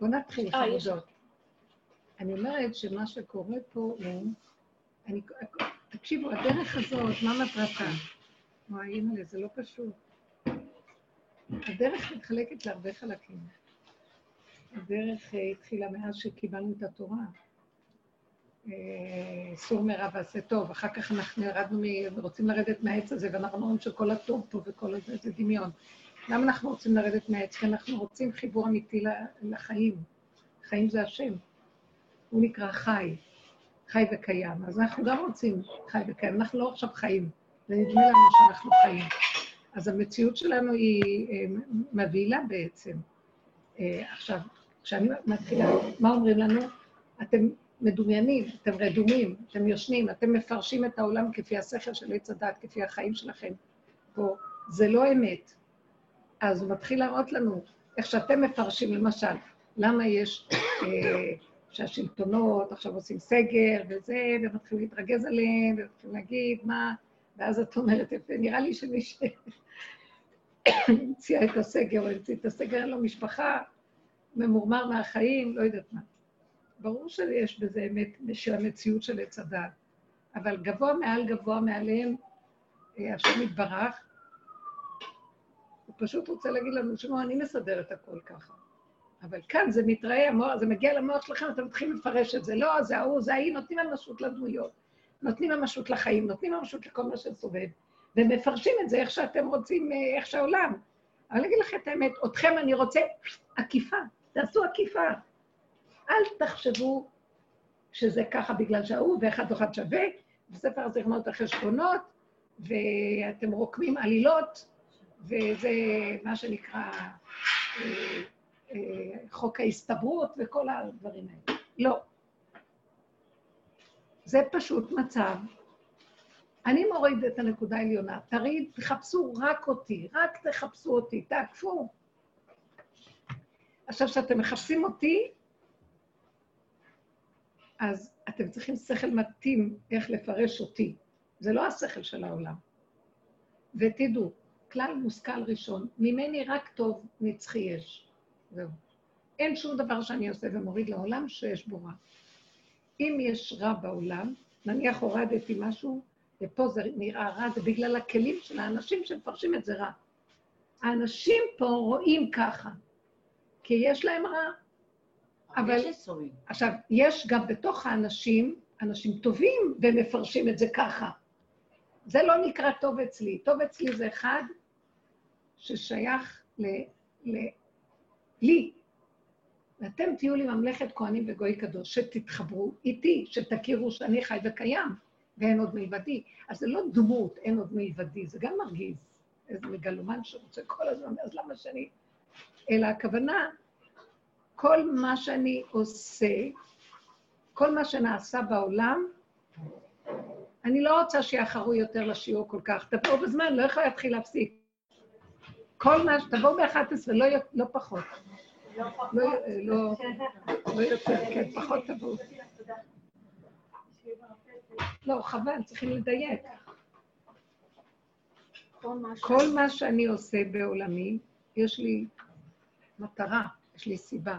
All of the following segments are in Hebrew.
בוא נתחיל חמודות. אני אומרת שמה שקורה פה הוא... אני, תקשיבו, הדרך הזאת, מה מטרתה? וואי, אימא'לה, זה לא פשוט. הדרך מתחלקת להרבה חלקים. הדרך אה, התחילה מאז שקיבלנו את התורה. אה, סור מרע ועשה טוב, אחר כך אנחנו ירדנו, רוצים לרדת מהעץ הזה, ואנחנו אומרים שכל הטוב פה וכל הזה זה דמיון. למה אנחנו רוצים לרדת מהעץ? כי אנחנו רוצים חיבור אמיתי לחיים. חיים זה השם. הוא נקרא חי, חי וקיים. אז אנחנו גם רוצים חי וקיים. אנחנו לא עכשיו חיים, זה נדמה לנו שאנחנו חיים. אז המציאות שלנו היא אה, מבהילה בעצם. אה, עכשיו, כשאני מתחילה, מה אומרים לנו? אתם מדומיינים, אתם רדומים, אתם יושנים, אתם מפרשים את העולם כפי השכל של עץ הדת, כפי החיים שלכם פה. זה לא אמת. אז הוא מתחיל להראות לנו איך שאתם מפרשים, למשל, למה יש, אה, שהשלטונות עכשיו עושים סגר וזה, ומתחילים להתרגז עליהם, ומתחילים להגיד מה, ואז את אומרת, נראה לי שמי שהמציאה את הסגר, או המציא את הסגר, אין לו משפחה, ממורמר מהחיים, לא יודעת מה. ברור שיש בזה אמת של המציאות של עץ הדת, אבל גבוה מעל גבוה מעליהם, אה, השם יתברך, פשוט רוצה להגיד לנו, שמעו, אני מסדר את הכל ככה. אבל כאן זה מתראה, המוח, זה מגיע למוח שלכם, אתם מתחילים לפרש את זה. לא, זה ההוא, זה ההיא, נותנים ממשות לדמויות, נותנים ממשות לחיים, נותנים ממשות לכל מה שסובב, ומפרשים את זה איך שאתם רוצים, אה, איך שהעולם. אבל אני אגיד לכם את האמת, אתכם אני רוצה עקיפה, תעשו עקיפה. אל תחשבו שזה ככה בגלל שההוא ואחד אחד שווה, בספר הזיכרונות החשבונות, ואתם רוקמים עלילות, וזה מה שנקרא אה, אה, חוק ההסתברות וכל הדברים האלה. לא. זה פשוט מצב. אני מוריד את הנקודה העליונה. תריד, תחפשו רק אותי, רק תחפשו אותי, תעקפו. עכשיו, כשאתם מחפשים אותי, אז אתם צריכים שכל מתאים איך לפרש אותי. זה לא השכל של העולם. ותדעו, כלל מושכל ראשון, ממני רק טוב נצחי יש. זהו. אין שום דבר שאני עושה ומוריד לעולם שיש בו רע. אם יש רע בעולם, נניח הורדתי משהו, ופה זה נראה רע, זה בגלל הכלים של האנשים שמפרשים את זה רע. האנשים פה רואים ככה, כי יש להם רע. אבל... עכשיו, יש גם בתוך האנשים, אנשים טובים, והם מפרשים את זה ככה. זה לא נקרא טוב אצלי. טוב אצלי זה אחד ששייך ל... ל... לי. ואתם תהיו לי ממלכת כהנים וגוי קדוש, שתתחברו איתי, שתכירו שאני חי וקיים, ואין עוד מלבדי. אז זה לא דמות, אין עוד מלבדי, זה גם מרגיז. איזה מגלומן שרוצה כל הזמן, אז למה שאני... אלא הכוונה, כל מה שאני עושה, כל מה שנעשה בעולם, אני לא רוצה שיאחרו יותר לשיעור כל כך. תבואו בזמן, לא יכולה להתחיל להפסיק. כל מה, תבואו ב-11, לא, לא פחות. לא, לא, לא, לא יותר, כן, פחות תבואו. לא, חבל, צריכים לדייק. כל מה שאני עושה בעולמי, יש לי מטרה, יש לי סיבה.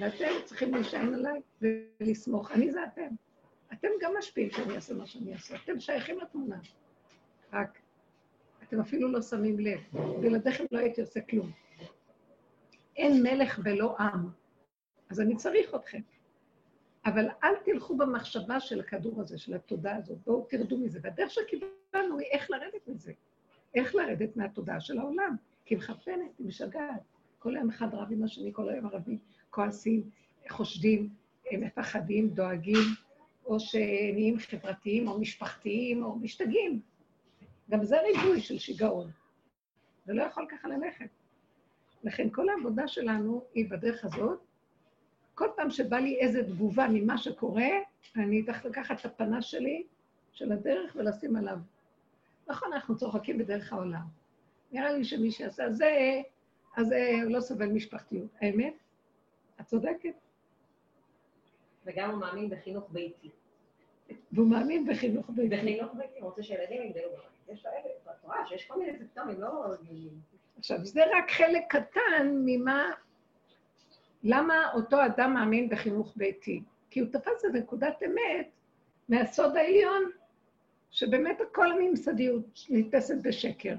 ואתם צריכים להישען עליי ולסמוך. אני זה אתם. אתם גם משפיעים שאני אעשה מה שאני אעשה. אתם שייכים לתמונה. רק אתם אפילו לא שמים לב. בלעדיכם לא הייתי עושה כלום. אין מלך ולא עם, אז אני צריך אתכם. אבל אל תלכו במחשבה של הכדור הזה, של התודעה הזאת, בואו תרדו מזה. והדרך שקיבלנו היא איך לרדת מזה. איך לרדת מהתודעה של העולם. כי היא מחפנת, היא משגעת. כל היום אחד רב עם השני, כל היום ערבי, כועסים, חושדים, מפחדים, דואגים, או שנהיים חברתיים, או משפחתיים, או משתגעים. גם זה ריבוי של שיגעון. זה לא יכול ככה ללכת. לכן כל העבודה שלנו היא בדרך הזאת. כל פעם שבא לי איזו תגובה ממה שקורה, אני צריך לקחת את הפנה שלי, של הדרך, ולשים עליו. נכון, אנחנו צוחקים בדרך העולם. נראה לי שמי שעשה זה, אז זה לא סובל משפחתיות. האמת? את צודקת. וגם הוא מאמין בחינוך ביתי. והוא מאמין בחינוך ביתי. בחינוך ביתי, הוא רוצה שילדים יגדלו בבית. יש את כל מיני סימפטומים לא עכשיו, זה רק חלק קטן ממה למה אותו אדם מאמין בחינוך ביתי? כי הוא תפס איזה נקודת אמת מהסוד העליון, שבאמת הכל הממסדיות נתפסת בשקר.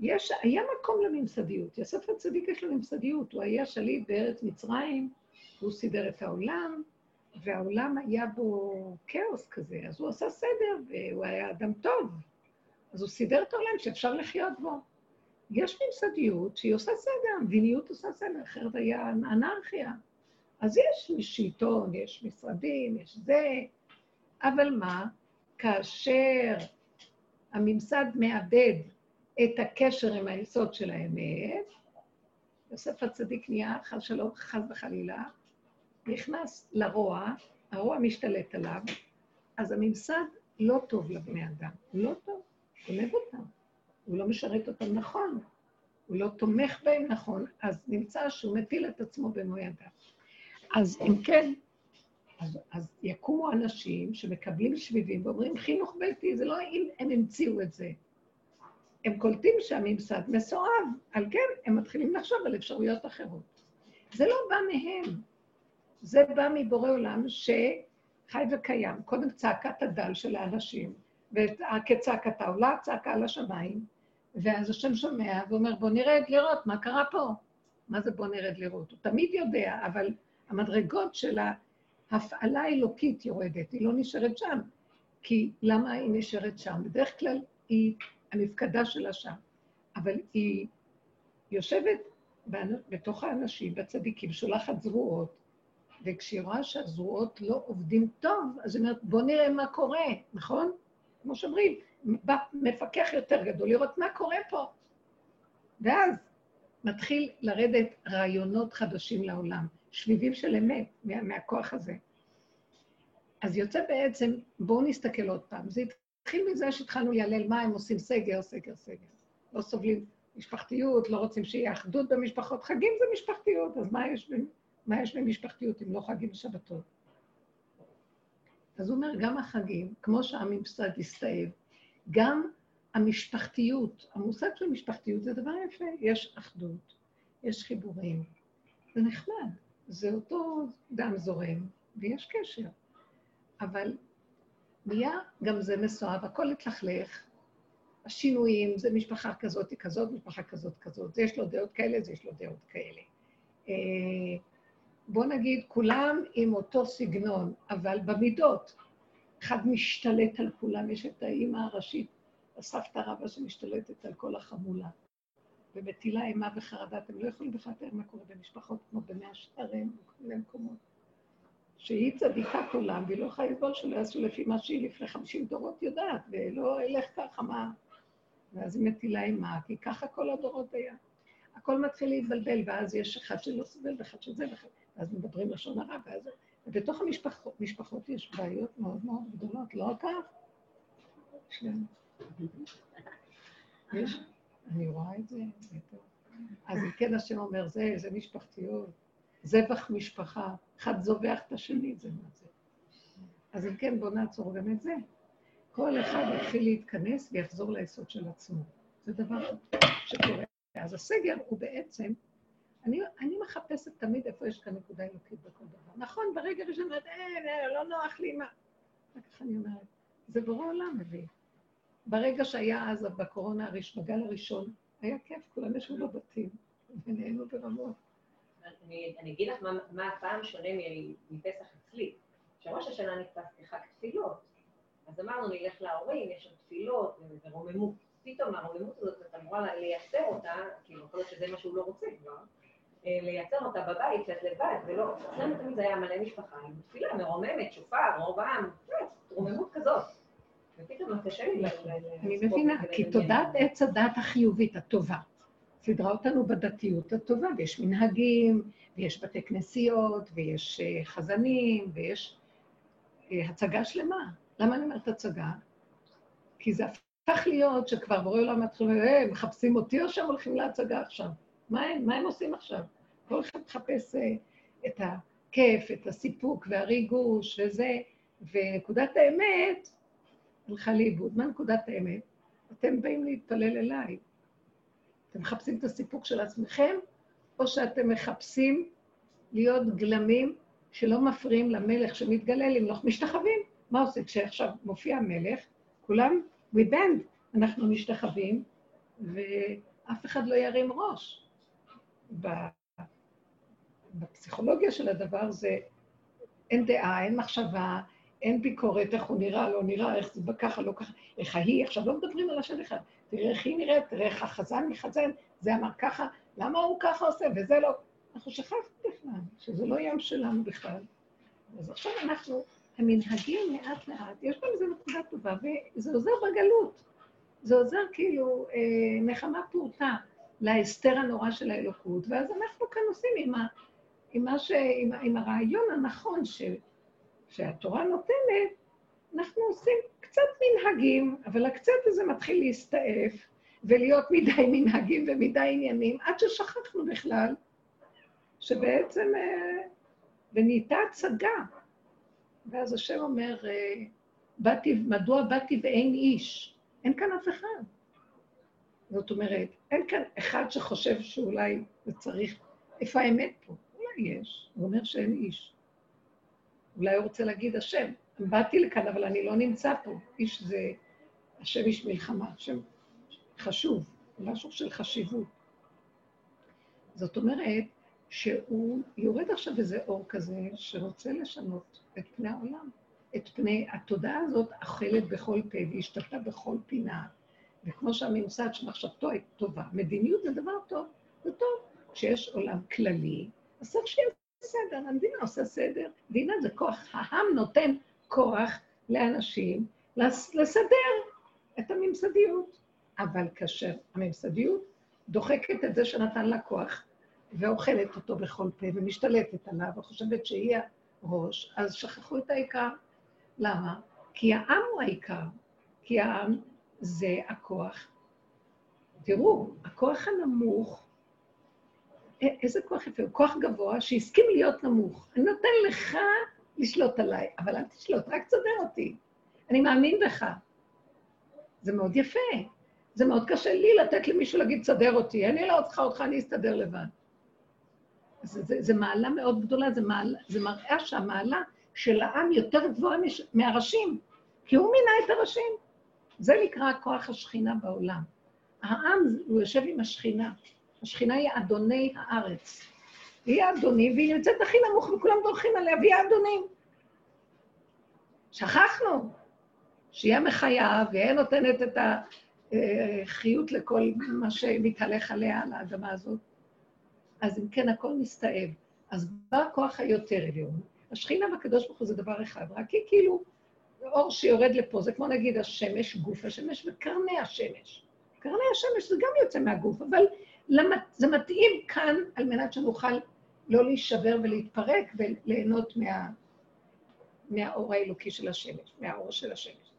יש, היה מקום לממסדיות. יוסף הצדיק יש לו ממסדיות, הוא היה שליט בארץ מצרים, הוא סידר את העולם, והעולם היה בו כאוס כזה, אז הוא עשה סדר, והוא היה אדם טוב. אז הוא סידר את העולם שאפשר לחיות בו. יש ממסדיות שהיא עושה סדר, המדיניות עושה סדר, אחרת היה אנרכיה. אז יש שלטון, יש משרדים, יש זה, אבל מה? כאשר הממסד מאבד את הקשר עם היסוד של האמת, יוסף הצדיק נהיה, חס שלום, חס וחלילה, נכנס לרוע, הרוע משתלט עליו, אז הממסד לא טוב לבני אדם, הוא לא טוב, אוהב אותם, הוא לא משרת אותם נכון, הוא לא תומך בהם נכון, אז נמצא שהוא מטיל את עצמו במו ידיו. אז אם כן, אז, אז יקומו אנשים שמקבלים שביבים ואומרים, חינוך ביתי, זה לא אם הם המציאו את זה. הם קולטים שהממסד מסואב, על כן הם מתחילים לחשוב על אפשרויות אחרות. זה לא בא מהם, זה בא מבורא עולם שחי וקיים. קודם צעקת הדל של האנשים, וכצעקתה עולה צעקה על השמיים, ואז השם שומע ואומר, בוא נרד לראות מה קרה פה. מה זה בוא נרד לראות? הוא תמיד יודע, אבל המדרגות של ההפעלה האלוקית יורדת, היא לא נשארת שם. כי למה היא נשארת שם? בדרך כלל היא המפקדה שלה שם, אבל היא יושבת בתוך האנשים, בצדיקים, שולחת זרועות, וכשהיא רואה שהזרועות לא עובדים טוב, אז היא אומרת, בוא נראה מה קורה, נכון? כמו שאומרים, בא מפקח יותר גדול לראות מה קורה פה. ואז מתחיל לרדת רעיונות חדשים לעולם, שביבים של אמת מה, מהכוח הזה. אז יוצא בעצם, בואו נסתכל עוד פעם, זה התחיל מזה שהתחלנו להלל מה הם עושים סגר, סגר, סגר. לא סובלים משפחתיות, לא רוצים שיהיה אחדות במשפחות. חגים זה משפחתיות, אז מה יש, מה יש במשפחתיות אם לא חגים ושבתות? אז הוא אומר, גם החגים, כמו שהממסד הסתאב, גם המשפחתיות, המושג של משפחתיות זה דבר יפה, יש אחדות, יש חיבורים, זה נחמד, זה אותו דם זורם ויש קשר, אבל נהיה גם זה מסואב, הכל התלכלך, השינויים, זה משפחה כזאת, כזאת, משפחה כזאת, כזאת, זה יש לו דעות כאלה, זה יש לו דעות כאלה. בוא נגיד, כולם עם אותו סגנון, אבל במידות. אחד משתלט על כולם, יש את האימא הראשית, הסבתא רבא שמשתלטת על כל החמולה, ומטילה אימה וחרדה. אתם לא יכולים בכלל לתאר מה קורה במשפחות כמו במאה שערים, בכל מיני מקומות. שהיא צדיקת עולם, והיא לא יכולה לסבול שלא יעשו לפי מה שהיא לפני חמישים דורות יודעת, ולא אלך ככה, מה... ואז היא מטילה אימה, כי ככה כל הדורות היה. הכל מתחיל להתבלבל, ואז יש אחד שלא סובל ואחד שזה, ואז מדברים לשון הרע, ואז... ובתוך המשפחות יש בעיות מאוד מאוד גדולות, לא כך? יש, אני רואה את זה, אז אם כן השם אומר, זה, זה משפחתיות, זבח משפחה, אחד זובח את השני, זה מה זה. אז אם כן, בואו נעצור גם את זה. כל אחד יתחיל להתכנס ויחזור ליסוד של עצמו. זה דבר שקורה. אז הסגר הוא בעצם, אני, אני מחפשת תמיד איפה יש כאן נקודה אלוקית בכל דבר. נכון, ברגע ראשון אין, אין, לא נוח לי, מה... אחר כך אני אומרת, זה בורא עולם מביא. ברגע שהיה אז בקורונה, הראש, בגל הראשון, היה כיף, כולם ישבו בבתים ונהנו ברמות. אני, אני אגיד לך מה, הפעם שונה מפסח אצלי. שראש השנה נתפס כחג תפילות. אז אמרנו, נלך להורים, יש שם תפילות ורוממות. פתאום הרוממות הזאת, את אמורה לייצר אותה, כאילו, יכול להיות שזה מה שהוא לא רוצה כבר, אה, לייצר אותה בבית, שאת לבד, ולא, אצלנו תמיד זה היה מלא משפחה עם תפילה מרוממת, שופר, רוב העם, רוממות כזאת. ופתאום קשה לי אני מבינה, כי תודעת עץ הדת החיובית, הטובה, סידרה אותנו בדתיות הטובה, ויש מנהגים, ויש בתי כנסיות, ויש אה, חזנים, ויש אה, הצגה שלמה. למה אני אומרת הצגה? כי זה הפך להיות שכבר בורא עולם מתחילים, מחפשים אותי או שהם הולכים להצגה עכשיו? מה הם, מה הם עושים עכשיו? כל אחד מחפש אה, את הכיף, את הסיפוק והריגוש וזה, ונקודת האמת הלכה לאיבוד. מה נקודת האמת? אתם באים להתפלל אליי. אתם מחפשים את הסיפוק של עצמכם, או שאתם מחפשים להיות גלמים שלא מפריעים למלך שמתגלה למלוך משתחווים. מה עושה? כשעכשיו מופיע המלך, כולם, we bend, אנחנו משתחווים, ואף אחד לא ירים ראש. בפסיכולוגיה של הדבר זה אין דעה, אין מחשבה, אין ביקורת, איך הוא נראה, לא נראה, איך זה ככה, לא ככה, איך ההיא, עכשיו לא מדברים על השם אחד. תראה איך היא נראית, תראה איך החזן מחזן, זה אמר ככה, למה הוא ככה עושה וזה לא. אנחנו שכחנו בכלל, שזה לא ים שלנו בכלל. אז עכשיו אנחנו, המנהגים לאט לאט, יש גם איזו נקודה טובה, וזה עוזר בגלות. זה עוזר כאילו אה, נחמה פורטה להסתר הנורא של האלוקות, ואז אנחנו כאן עושים עם, ה, עם, מה ש, עם, עם הרעיון הנכון ש, שהתורה נותנת, אנחנו עושים קצת מנהגים, אבל הקצת הזה מתחיל להסתעף ולהיות מדי מנהגים ומדי עניינים, עד ששכחנו בכלל שבעצם, אה, ונהייתה הצגה. ואז השם אומר, אה, באתי, מדוע באתי ואין איש? אין כאן אף אחד. זאת אומרת, אין כאן אחד שחושב שאולי זה צריך... איפה האמת פה? אולי יש. הוא אומר שאין איש. אולי הוא רוצה להגיד השם. באתי לכאן, אבל אני לא נמצא פה. איש זה... השם איש מלחמה, השם חשוב, משהו של חשיבות. זאת אומרת שהוא יורד עכשיו איזה אור כזה שרוצה לשנות את פני העולם. את פני התודעה הזאת אכלת בכל פה והשתתה בכל פינה. וכמו שהממסד שמחשבתו היא טובה, מדיניות זה דבר טוב, זה טוב. כשיש עולם כללי, אז צריך שיהיה בסדר, המדינה עושה סדר. מדינה זה כוח, העם נותן כוח לאנשים לסדר את הממסדיות. אבל כאשר הממסדיות דוחקת את זה שנתן לה כוח, ואוכלת אותו בכל פה, ומשתלטת עליו, וחושבת שהיא הראש, אז שכחו את העיקר. למה? כי העם הוא העיקר, כי העם זה הכוח. תראו, הכוח הנמוך, איזה כוח יפה, הוא כוח גבוה שהסכים להיות נמוך. אני נותן לך לשלוט עליי, אבל אל תשלוט, רק תסדר אותי. אני מאמין בך. זה מאוד יפה. זה מאוד קשה לי לתת למישהו להגיד, תסדר אותי. אני לא צריכה אותך, אני אסתדר לבד. זה, זה, זה מעלה מאוד גדולה, זה, מעלה, זה מראה שהמעלה של העם יותר גבוהה מהראשים, כי הוא מינה את הראשים. זה נקרא כוח השכינה בעולם. העם, הוא יושב עם השכינה. השכינה היא אדוני הארץ. היא האדונים, והיא נמצאת הכי נמוך, וכולם דורכים עליה, והיא האדונים. שכחנו שהיא המחיה, והיא נותנת את החיות לכל מה שמתהלך עליה, על האדמה הזאת. אז אם כן, הכל מסתאב. אז בא הכוח היותר עליון. השכינה והקדוש ברוך הוא זה דבר אחד, רק היא כאילו אור שיורד לפה, זה כמו נגיד השמש, גוף השמש וקרני השמש. קרני השמש זה גם יוצא מהגוף, אבל למה, זה מתאים כאן על מנת שנוכל לא להישבר ולהתפרק וליהנות מה, מהאור האלוקי של השמש, מהאור של השמש.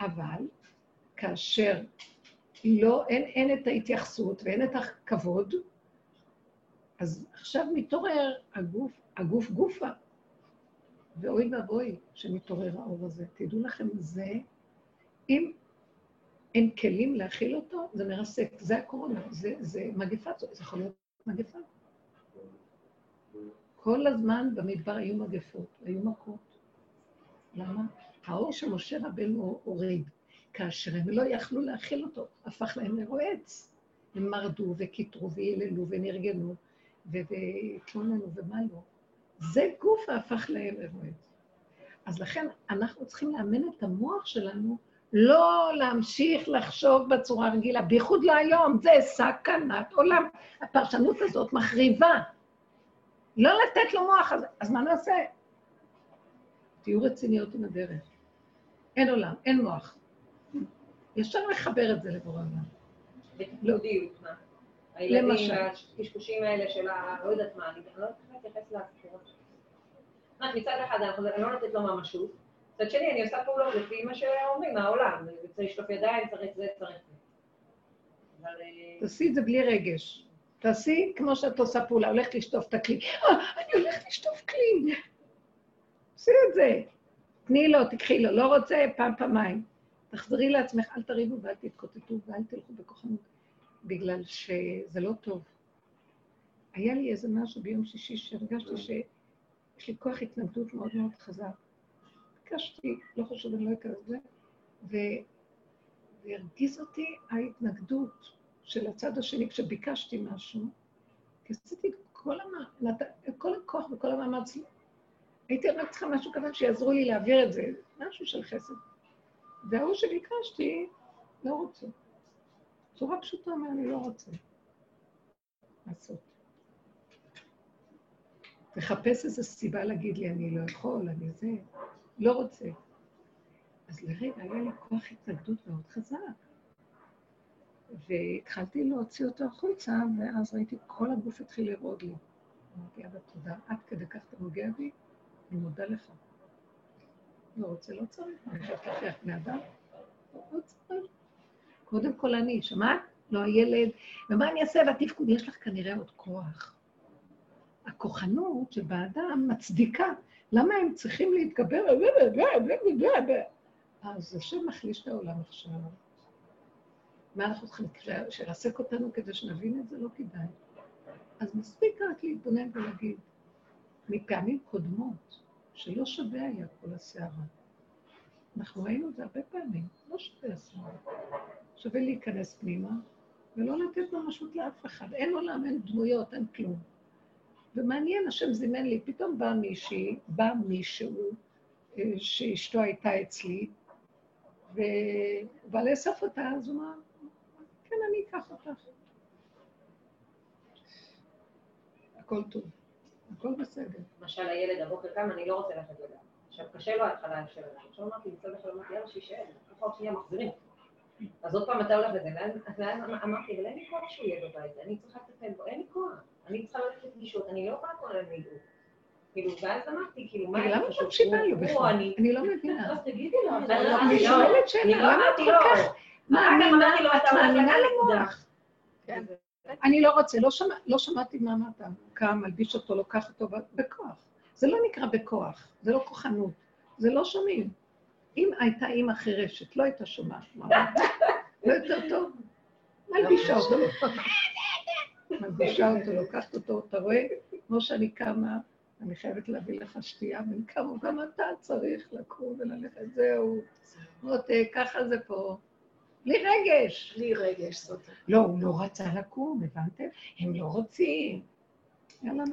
אבל כאשר לא, אין, אין את ההתייחסות ואין את הכבוד, אז עכשיו מתעורר הגוף, הגוף גופה. ואוי ואבוי שמתעורר האור הזה. תדעו לכם, זה, אם אין כלים להכיל אותו, זה מרסק. זה הקורונה, זה, זה מגפה, זה יכול להיות מגפה. כל הזמן במדבר היו מגפות, היו מכות. למה? האור של משה רבנו הוריד. כאשר הם לא יכלו להכיל אותו, הפך להם לרועץ. הם מרדו וקיטרו ויללו ונרגנו והתלוננו ומה לא. זה גוף הפך להם לרועץ. אז לכן אנחנו צריכים לאמן את המוח שלנו לא להמשיך לחשוב בצורה רגילה, בייחוד להיום, זה סכנת עולם. הפרשנות הזאת מחריבה. לא לתת לו מוח, אז, אז מה נעשה? תהיו רציניות עם הדרך. אין עולם, אין מוח. ישר לחבר את זה לבורא עולם. בתפקודיות, מה? הילדים והקשקושים האלה של ה... לא יודעת מה, אני לא איך להתייחס לסיפורות. מצד אחד אני לא נותנת לו ממשות, מצד שני אני עושה פעולות לפי מה שאומרים מהעולם, צריך לשטוף ידיים, צריך זה, צריך זה. אה, תעשי את זה בלי רגש. תעשי כמו שאת עושה פעולה, הולכת לשטוף את הכלי. אה, אני הולכת לשטוף כלי. עשי את זה. תני לו, תקחי לו, לא רוצה, פעם, פעמיים. תחזרי לעצמך, אל תריבו ואל תתקוטטו ואל תלכו בכוחנות, בגלל שזה לא טוב. היה לי איזה משהו ביום שישי שהרגשתי שיש לי כוח התנגדות מאוד מאוד חזק. ביקשתי, לא חשוב, אני לא אקרא את זה, והרגיז אותי ההתנגדות של הצד השני כשביקשתי משהו, כי עשיתי כל, המ... כל הכוח וכל המאמץ. הייתי רק צריכה משהו כזה שיעזרו לי להעביר את זה, משהו של חסד. וההוא שביקשתי, לא רוצה. צורה פשוטה אומר, אני לא רוצה לעשות. תחפש איזו סיבה להגיד לי, אני לא יכול, אני זה, לא רוצה. אז לרגע היה לי כוח התנגדות מאוד חזק. והתחלתי להוציא אותו החוצה, ואז ראיתי, כל הגוף התחיל לרעוד לי. אמרתי, אבא, תודה, עד כדי כך אתה נוגע בי, אני מודה לך. לא רוצה, לא צריך, אני חושבת להכריח בני אדם, לא צריך. קודם כל אני, שמעת? לא הילד, ומה אני אעשה בתפקוד? יש לך כנראה עוד כוח. הכוחנות שבאדם מצדיקה. למה הם צריכים להתגבר? אז השם מחליש את העולם עכשיו. מה אנחנו צריכים, שירסק אותנו כדי שנבין את זה? לא כדאי. אז מספיק רק להתבונן ולהגיד, מפעמים קודמות, שלא שווה היה כל הסערה. אנחנו ראינו את זה הרבה פעמים, לא שווה הסערה. שווה להיכנס פנימה ולא לתת ממשות לאף אחד. אין עולם, אין דמויות, אין כלום. ומעניין, השם זימן לי, פתאום בא מישהי, בא מישהו, אה, שאשתו הייתה אצלי, ובא לאסוף אותה, אז הוא אמר, כן, אני אקח אותך. הכל טוב, הכל בסדר. למשל, הילד הבוקר קם, אני לא רוצה ללכת לגן. עכשיו, קשה לו ההתחלה של הגן. עכשיו אמרתי, מצד אחד אמרתי, יאללה, שישאר, ככה עוד שנייה מחזירים. אז עוד פעם אתה הולך לזה, ואז אמרתי, אבל אין לי כוח שהוא יהיה בבית, אני צריכה לטפל בו, אין לי כוח. אני צריכה ללכת לפגישות, אני לא יכולה כל היום לדאוג. כאילו, ואז אמרתי, כאילו, מה... למה את מקשיבה לו בכלל? אני לא מבינה. אז תגידי לו. אני שואלת שאלה, למה את כל כך מאמינה, את מאמינה למוח? כן. אני לא רוצה, לא שמעתי מה אמרת. קם, מלביש אותו, לוקח אותו בכוח. זה לא נקרא בכוח, זה לא כוחנות, זה לא שומעים. אם הייתה אימא חירשת, לא הייתה שומעת מה לא יותר טוב. מלבישה אותו. מלבישה אותו, לוקחת אותו, אתה רואה? כמו שאני קמה, אני חייבת להביא לך שתייה, ואני קמה, גם אתה צריך לקום וללכת, זהו. מותק, ככה זה פה. בלי רגש. בלי רגש, זאת. לא, הוא לא רצה לקום, הבנתם? הם לא רוצים.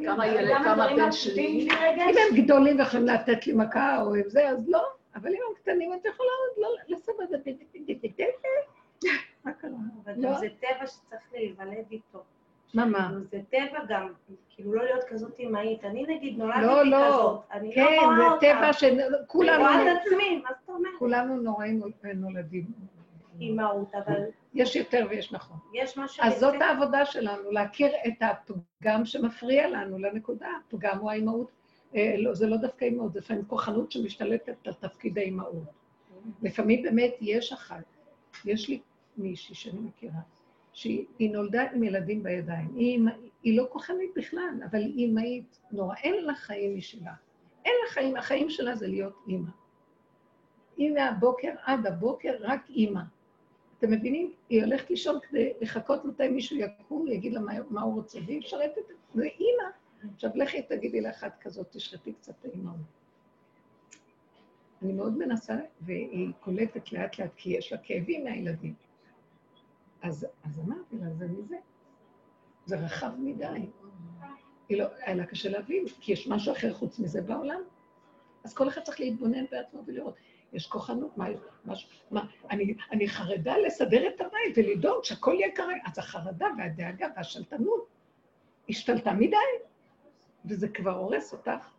כמה ילד, כמה בן שלי. אם הם גדולים ויכולים לתת לי מכה או זה, אז לא. אבל אם הם קטנים, את יכולה עוד לא לעשות את זה. מה קרה? אבל. זה טבע שצריך להיוולד איתו. מה, מה? זה טבע גם, כאילו לא להיות כזאת אמהית. אני נגיד נולדתי לא, לא. כזאת. אני כן, לא רואה אותה. זה טבע שכולנו... אני רואה את עצמי, מה זאת אומרת? כולנו נוראים נולדים. אימהות, אבל יש יותר ויש נכון. יש משהו... אז זאת העבודה שלנו, להכיר את הפגם שמפריע לנו לנקודה. הפגם הוא האימהות. אה, לא, זה לא דווקא אימהות, זה לפעמים כוחנות שמשתלטת על תפקיד האימהות. לפעמים באמת יש אחת. יש לי מישהי שאני מכירה, שהיא נולדה עם ילדים בידיים. היא, היא לא כוחנית בכלל, אבל היא אימהית נורא. אין לה חיים משלה. אין לה חיים, החיים שלה זה להיות אימא. היא מהבוקר עד הבוקר רק אימא. אתם מבינים? היא הולכת לישון כדי לחכות מתי מישהו יקום, יגיד לה מה, מה הוא רוצה, והיא משרתת, זה אימא. עכשיו לכי תגידי לאחת כזאת, תשחטי קצת את האימהות. אני מאוד מנסה, והיא קולטת לאט לאט, כי יש לה כאבים מהילדים. אז, אז אמרתי לה, זה מזה. זה רחב מדי. היא לא, היה לה קשה להבין, כי יש משהו אחר חוץ מזה בעולם. אז כל אחד צריך להתבונן בעצמו ולראות. יש כוחנות, מה, משהו, מה, אני, אני חרדה לסדר את הבית ולדאוג שהכל יהיה כרגע. אז החרדה והדאגה והשלטנות השתלטה מדי, וזה כבר הורס אותך.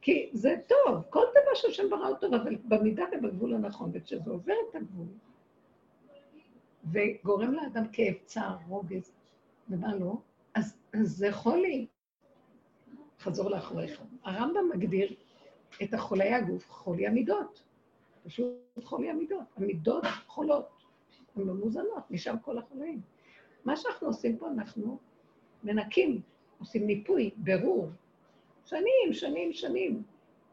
כי זה טוב, כל דבר שהשם ברא אותו, אבל במידה ובגבול הנכון, וכשזה עובר את הגבול, וגורם לאדם כאב, צער, רוגז, ומה לא, אז, אז זה חולי. חזור לאחוריך. הרמב"ם מגדיר את החולי הגוף חולי המידות. פשוט חולי המידות. המידות חולות, הן לא מאוזנות, משם כל החולאים. מה שאנחנו עושים פה, אנחנו מנקים, עושים ניפוי, ברור. שנים, שנים, שנים.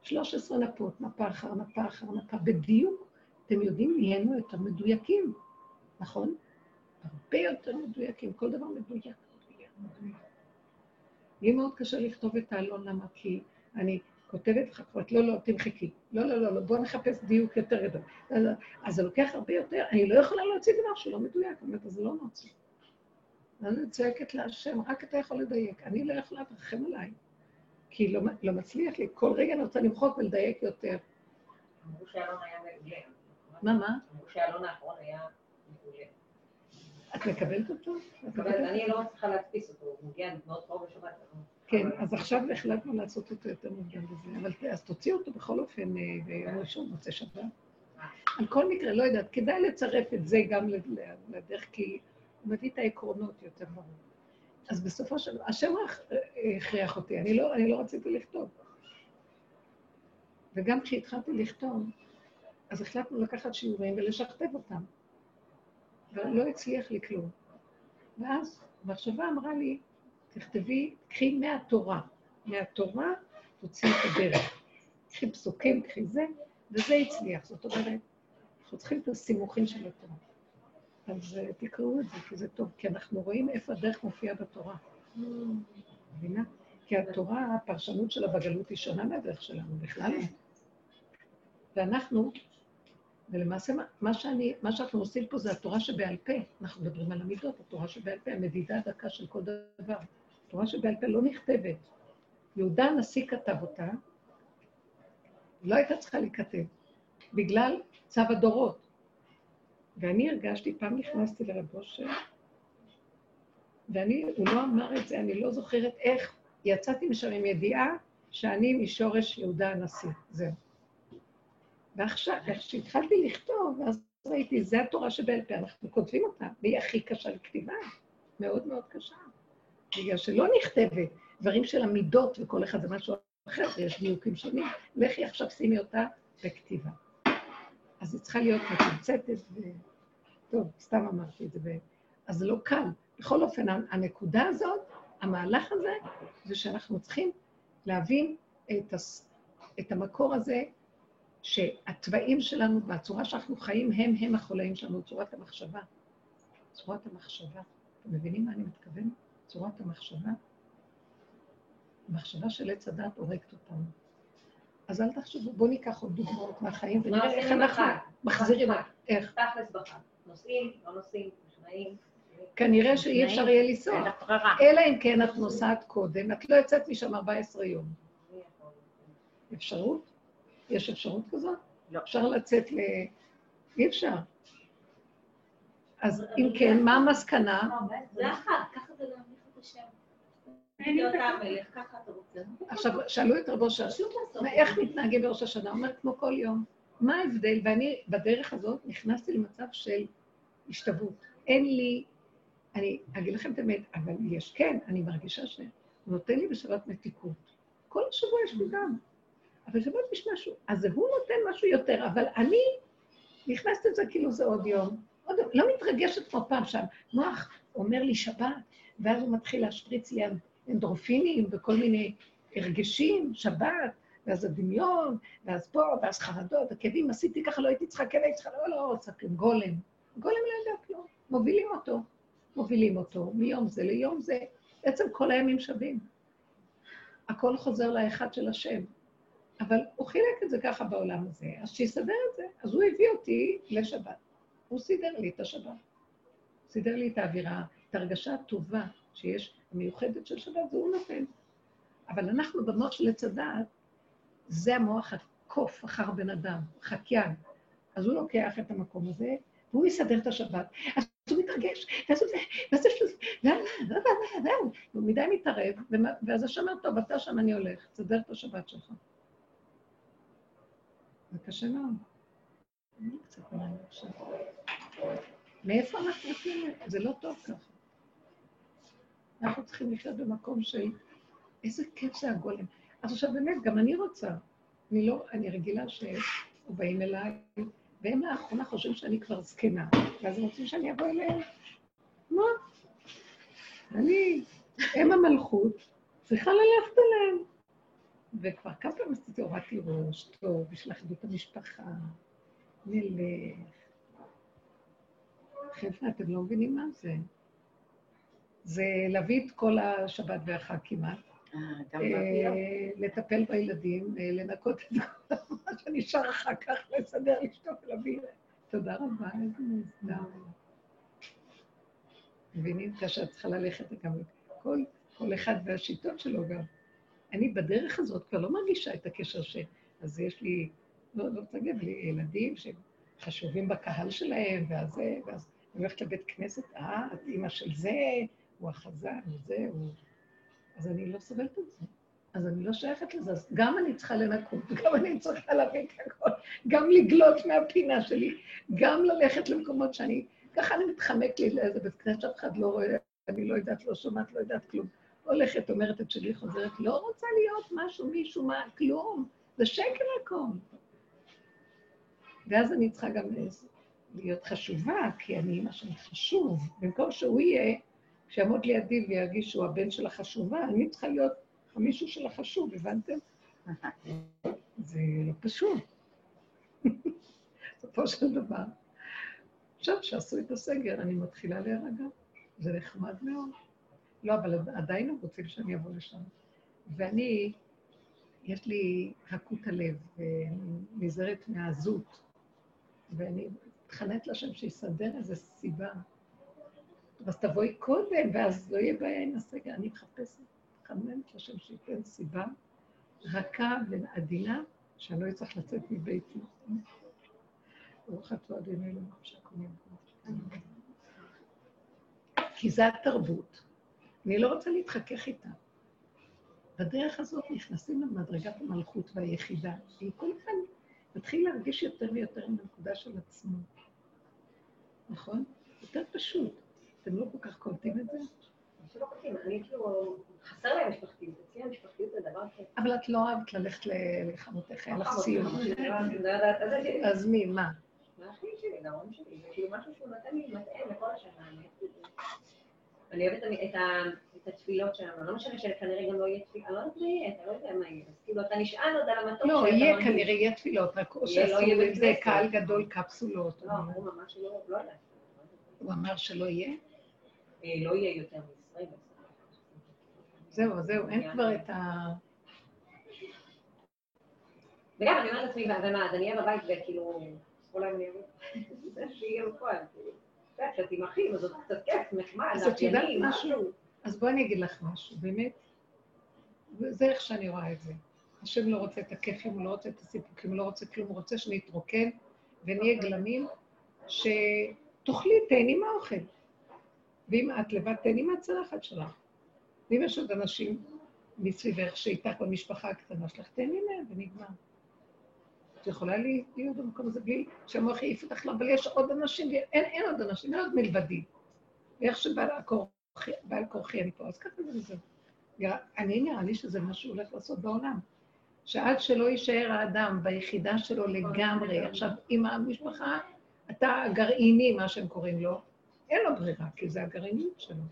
13 נפות, נפה אחר נפה אחר נפה, בדיוק. אתם יודעים, נהיינו יותר מדויקים, נכון? הרבה יותר מדויקים, כל דבר מדויק. לי מאוד קשה לכתוב את העלון, למה? כי אני כותבת לך כבר, לא, לא, תמחקי. לא, לא, לא, לא, בוא נחפש דיוק יותר גדול. לא, לא. אז זה לוקח הרבה יותר, אני לא יכולה להוציא דבר שלא מדויק, אומרת, אז לא נוציא. ואז אני צועקת להשם, רק אתה יכול לדייק. אני לא יכולה, תרחם עליי. כי לא, לא מצליח לי, כל רגע אני רוצה למחוק ולדייק יותר. אמרו שאלון היה מעולה. מה, מה? אמרו שהאלון האחרון היה מעולה. את מקבלת אותו? אני לא מצליחה להדפיס אותו, הוא מגיע מאוד קרוב לשבת. כן, אז עכשיו החלטנו לעשות אותו יותר מוקדם בזה, אבל אז תוציאו אותו בכל אופן אה, ביום ראשון, מוצאי שבת. על כל מקרה, לא יודעת, כדאי לצרף את זה גם לדרך, כי הוא מביא את העקרונות יותר ברור. אז בסופו של דבר, השם הכריח אותי, אני לא, אני לא רציתי לכתוב. וגם כשהתחלתי לכתוב, אז החלטנו לקחת שיעורים ולשכתב אותם. ולא הצליח לי כלום. ואז מחשבה אמרה לי, תכתבי, קחי מהתורה. מהתורה תוציאי את הדרך. קחי פסוקים, קחי זה, וזה הצליח. זאת אומרת, אנחנו צריכים את הסימוכים של התורה. אז אה, תקראו את זה, כי זה טוב, כי אנחנו רואים איפה הדרך מופיעה בתורה. מבינה? כי התורה, הפרשנות שלה בגלות היא שונה מהדרך שלנו, בכלל לא. ואנחנו, ולמעשה מה- מה, שאני, מה שאנחנו עושים פה זה התורה שבעל פה. אנחנו מדברים על המידות, התורה שבעל פה, המדידה הדקה של כל דבר. התורה שבעל פה לא נכתבת. יהודה הנשיא כתב אותה, לא הייתה צריכה להיכתב, בגלל צו הדורות. ואני הרגשתי, פעם נכנסתי לרב אושר, ואני, הוא לא אמר את זה, אני לא זוכרת איך, יצאתי משם עם ידיעה שאני משורש יהודה הנשיא, זהו. ועכשיו, איך שהתחלתי לכתוב, אז ראיתי, זה התורה שבעל פה, אנחנו כותבים אותה, והיא הכי קשה לכתיבה, מאוד מאוד קשה. בגלל שלא נכתבת, דברים של המידות, וכל אחד זה משהו אחר, ויש דיוקים שונים. לכי עכשיו שימי אותה בכתיבה. אז היא צריכה להיות מתומצתת, ו... טוב, סתם אמרתי את זה, ו... אז זה לא קל. בכל אופן, הנקודה הזאת, המהלך הזה, זה שאנחנו צריכים להבין את, הס... את המקור הזה, שהתוואים שלנו והצורה שאנחנו חיים הם הם החולאים שלנו, צורת המחשבה. צורת המחשבה. אתם מבינים מה אני מתכוון? צורת המחשבה. המחשבה של עץ הדת הורגת אותנו. אז אל תחשבו, בואו ניקח עוד דוגמאות מהחיים מה ונראה איך אנחנו? מחזירים. איך. תכלס בחג. נוסעים, לא נוסעים, נכנעים. כנראה שאי אפשר יהיה לנסוע. אלא אם כן את נוסעת קודם, את לא יוצאת משם 14 יום. אפשרות? יש אפשרות כזאת? לא. אפשר לצאת ל... אי אפשר. אז אם כן, מה המסקנה? זה החג, ככה זה להמליך את השם. עכשיו, שאלו את רבו. מה, איך מתנהגים בראש השנה? הוא אומר, כמו כל יום. מה ההבדל? ואני בדרך הזאת נכנסתי למצב של השתוות. אין לי, אני אגיד לכם את האמת, אבל יש, כן, אני מרגישה שהוא נותן לי בשבת מתיקות. כל השבוע יש לי גם, אבל שבת יש משהו. אז הוא נותן משהו יותר, אבל אני נכנסתי לזה כאילו זה עוד יום. עוד יום. לא מתרגשת כמו פעם שם. מוח אומר לי שבת, ואז הוא מתחיל להשפריץ לי אנדרופינים וכל מיני הרגשים, שבת, ואז הדמיון, ואז פה, ואז חרדות, הכאבים, עשיתי ככה, לא הייתי צריכה, כן הייתי צריכה, לא, לא, רוצה כלום, גולם. גולם לא יודע כלום, מובילים אותו, מובילים אותו, מיום זה ליום זה, בעצם כל הימים שווים. הכל חוזר לאחד של השם. אבל הוא חילק את זה ככה בעולם הזה, אז שיסדר את זה. אז הוא הביא אותי לשבת. הוא סידר לי את השבת. סידר לי את האווירה, את ההרגשה הטובה שיש, המיוחדת של שבת, זה הוא נותן. אבל אנחנו במוח של עץ הדעת, זה המוח הקוף אחר בן אדם, חקיין. אז הוא לוקח את המקום הזה, והוא יסדר את השבת. אז הוא מתרגש, ואז הוא זה, ואז יש לו זה, הוא מדי מתערב, ואז השם אומר, טוב, אתה שם, אני הולך, תסדר את השבת שלך. זה קשה מאוד. מאיפה אנחנו זה? זה לא טוב ככה. אנחנו צריכים לחיות במקום של איזה כיף זה הגולם. אז עכשיו באמת, גם אני רוצה. אני לא, אני רגילה שבאים אליי, והם לאחרונה חושבים שאני כבר זקנה, ואז הם רוצים שאני אבוא אליהם. מה? אני, הם המלכות, צריכה ללכת אליהם. וכבר כמה פעמים עשיתי הורדתי ראש, טוב, בשביל אחדות המשפחה, נלך. חבר'ה, אתם לא מבינים מה זה. זה להביא את כל השבת והחג כמעט, אה, גם אה. לטפל בילדים, אה, לנקות את כל מה שנשאר אחר כך, לסדר, לשטוף, להביא. תודה רבה, איזה נהדר. מבינים? כאשר את צריכה ללכת גם כל, כל אחד והשיטות שלו גם. אני בדרך הזאת כבר לא מרגישה את הקשר ש... אז יש לי, לא, לא להגיד, לי ילדים שחשובים בקהל שלהם, ואז זה, ואז אני הולכת לבית כנסת, אה, את אימא של זה, הוא החזן, וזה, הוא... אז אני לא סובלת את זה. אז אני לא שייכת לזה, אז גם אני צריכה לנקות, גם אני צריכה להביא את הכל, גם לגלות מהפינה שלי, גם ללכת למקומות שאני, ככה אני מתחמק לי לאיזה בית כנסת שאף אחד לא רואה, אני לא יודעת, לא שומעת, לא יודעת כלום. הולכת, אומרת את שלי, חוזרת, לא רוצה להיות משהו, מישהו, מה, כלום, זה שקר הכל. ואז אני צריכה גם להיות חשובה, כי אני אימא שאני חשוב. במקום שהוא יהיה, שיעמוד לידי וירגיש שהוא הבן של החשובה, אני צריכה להיות המישהו של החשוב, הבנתם? זה לא פשוט. בסופו של דבר. עכשיו, שעשו את הסגר, אני מתחילה להירגע. זה נחמד מאוד. לא, אבל עדיין הם רוצים שאני אבוא לשם. ואני, יש לי רכות הלב, ואני נזהרת מהעזות, ואני מתחננת לשם שיסדר איזו סיבה. אז תבואי קודם, ואז לא יהיה בעיה עם הסגר. אני מחפשת, מתחננת לשם שייתן סיבה רכה ועדינה, שאני לא אצטרך לצאת מביתי. ברוך אתה אדוני אלוהים שהקונים. כי זה התרבות. אני לא רוצה להתחכך איתה. בדרך הזאת נכנסים למדרגת המלכות והיחידה, כי כל אחד מתחיל להרגיש יותר ויותר עם הנקודה של עצמו. נכון? יותר פשוט. אתם לא כל כך קולטים את זה? שלא קולטים, אני כאילו, חסר להם משפחתיות, אצלי המשפחתיות זה דבר כיף. אבל את לא אהבת ללכת ל- לחמותיך, היה לך סיום. לא אז מי, מה? מהאחים שלי, להורים שלי, זה כאילו משהו שהוא נותן לי מתאים לכל השנה, אני אוהבת את אוהבת את את התפילות שלנו, לא משנה שכנראה גם לא יהיה תפילה, לא יודעת מה יהיה, אתה לא יודע מה יהיה, אז כאילו אתה נשען עוד על המטוס לא, יהיה. כנראה, יהיה תפילות, רק או לא שעשו עם זה קהל. גדול, קפסולות. לא, הוא ממש לא, לא יודעת. הוא אמר שלא יהיה? לא יהיה יותר מישראל. זהו, זהו, אין כבר את ה... וגם אני אומרת לעצמי, ומה, אז אני אהיה בבית וכאילו, אולי אני אהיה... זה שיהיה בפועל, כאילו. כשאת עם אחים, אז זה קצת כיף, נחמד, אז את יודעת משהו? אז בואי אני אגיד לך משהו, באמת, וזה איך שאני רואה את זה. השם לא רוצה את הכיפים, הוא לא רוצה את הסיפוקים, הוא לא רוצה כלום, הוא רוצה שנתרוקן ונהיה גלמים, שתאכלי, תהני מהאוכל. ואם את לבד, תהני מהצלחת שלך. ואם יש עוד אנשים מסביבך שאיתך במשפחה הקטנה שלך, תהני מהם ונגמר. את יכולה להיות במקום הזה בלי שהמוח יעיף אותך, לא, אבל יש עוד אנשים, אין, אין עוד אנשים, אין עוד מלבדי. ואיך שבא כורחי, בעל כורחי אני פה, אז ככה זה וזהו. אני נראה לי שזה מה שהוא הולך לעשות בעולם. שעד שלא יישאר האדם ביחידה שלו לגמרי, עכשיו, עם המשפחה, אתה הגרעיני, מה שהם קוראים לו, אין לו ברירה, כי זה הגרעיניות שלו.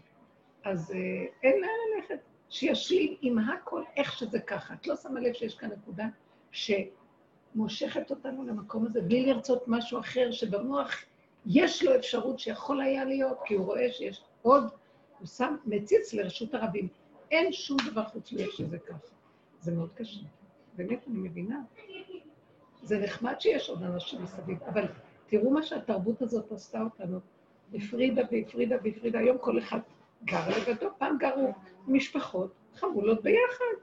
אז אה, אין לאן ללכת. שישלים עם הכל, איך שזה ככה. את לא שמה לב שיש כאן נקודה שמושכת אותנו למקום הזה, בלי לרצות משהו אחר, שבמוח יש לו אפשרות שיכול היה להיות, כי הוא רואה שיש עוד, הוא שם, מציץ לרשות הרבים. אין שום דבר חוץ מאיך שזה ככה. זה מאוד קשה. באמת, אני מבינה. זה נחמד שיש עוד אנשים מסביב, אבל תראו מה שהתרבות הזאת עשתה אותנו. הפרידה והפרידה והפרידה. היום כל אחד גר לבדו, פעם גרו משפחות חמולות ביחד.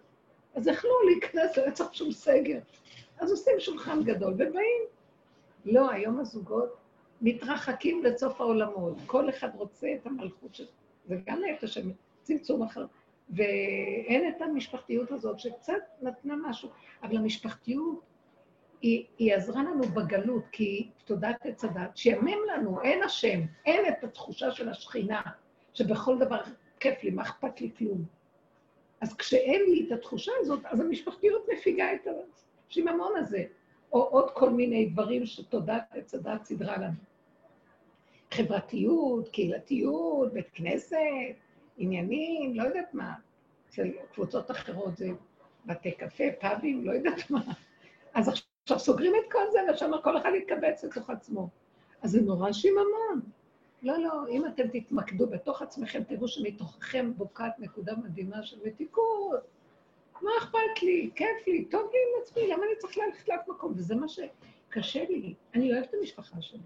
אז יכלו להיכנס, לא צריך שום סגר. אז עושים שולחן גדול ובאים. לא, היום הזוגות מתרחקים לסוף העולמות. כל אחד רוצה את המלכות של... זה גם נפש של צמצום אחר. ואין את המשפחתיות הזאת, שקצת נתנה משהו. אבל המשפחתיות, היא, היא עזרה לנו בגלות, כי תודעת עץ הדת, שיאמם לנו, אין השם, אין את התחושה של השכינה, שבכל דבר כיף לי, מה אכפת לי כלום. אז כשאין לי את התחושה הזאת, אז המשפחתיות מפיגה את השיממון הזה, או עוד כל מיני דברים שתודעת עץ הדת סידרה לנו. חברתיות, קהילתיות, בית כנסת, עניינים, לא יודעת מה. אצל קבוצות אחרות זה בתי קפה, פאבים, לא יודעת מה. אז עכשיו סוגרים את כל זה, ושם כל אחד יתקבץ לתוך עצמו. אז זה נורא שיממון. לא, לא, אם אתם תתמקדו בתוך עצמכם, תראו שמתוככם בוקעת נקודה מדהימה של מתיקות. מה אכפת לי? כיף לי, טוב לי עם עצמי, למה אני צריך ללכת לאף מקום? וזה מה שקשה לי. אני אוהבת את המשפחה שלי.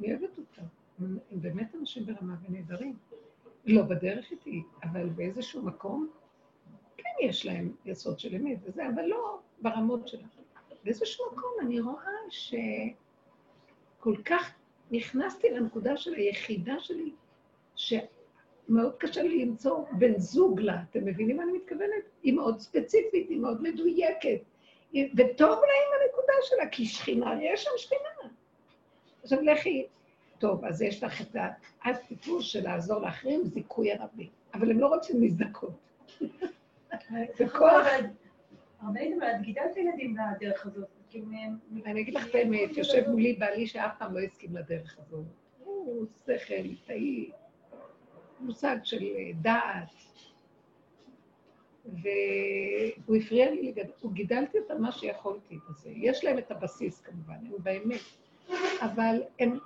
אני אוהבת אותה. הם באמת אנשים ברמה ונהדרים. לא בדרך איתי, אבל באיזשהו מקום, כן יש להם יסוד של אמת וזה, אבל לא ברמות שלך. באיזשהו מקום אני רואה שכל כך נכנסתי לנקודה של היחידה שלי, שמאוד קשה לי למצוא בן זוג לה, אתם מבינים מה אני מתכוונת? היא מאוד ספציפית, היא מאוד מדויקת, וטוב לה עם הנקודה שלה, כי שכינה, יש שם שכינה. עכשיו לכי, טוב, אז יש לך את הטיפוס של לעזור לאחרים, זיכוי הרבי, אבל הם לא רוצים להזדכות. זה כוח. הרבה אבל את גידלת ילדים לדרך הזאת. אני אגיד לך את האמת, יושב מולי בעלי שאף פעם לא הסכים לדרך הזו. הוא שכל, ליטאי, מושג של דעת. והוא הפריע לי לגדל, הוא גידלתי אותם מה שיכולתי בזה. יש להם את הבסיס כמובן, הם באמת, אבל הם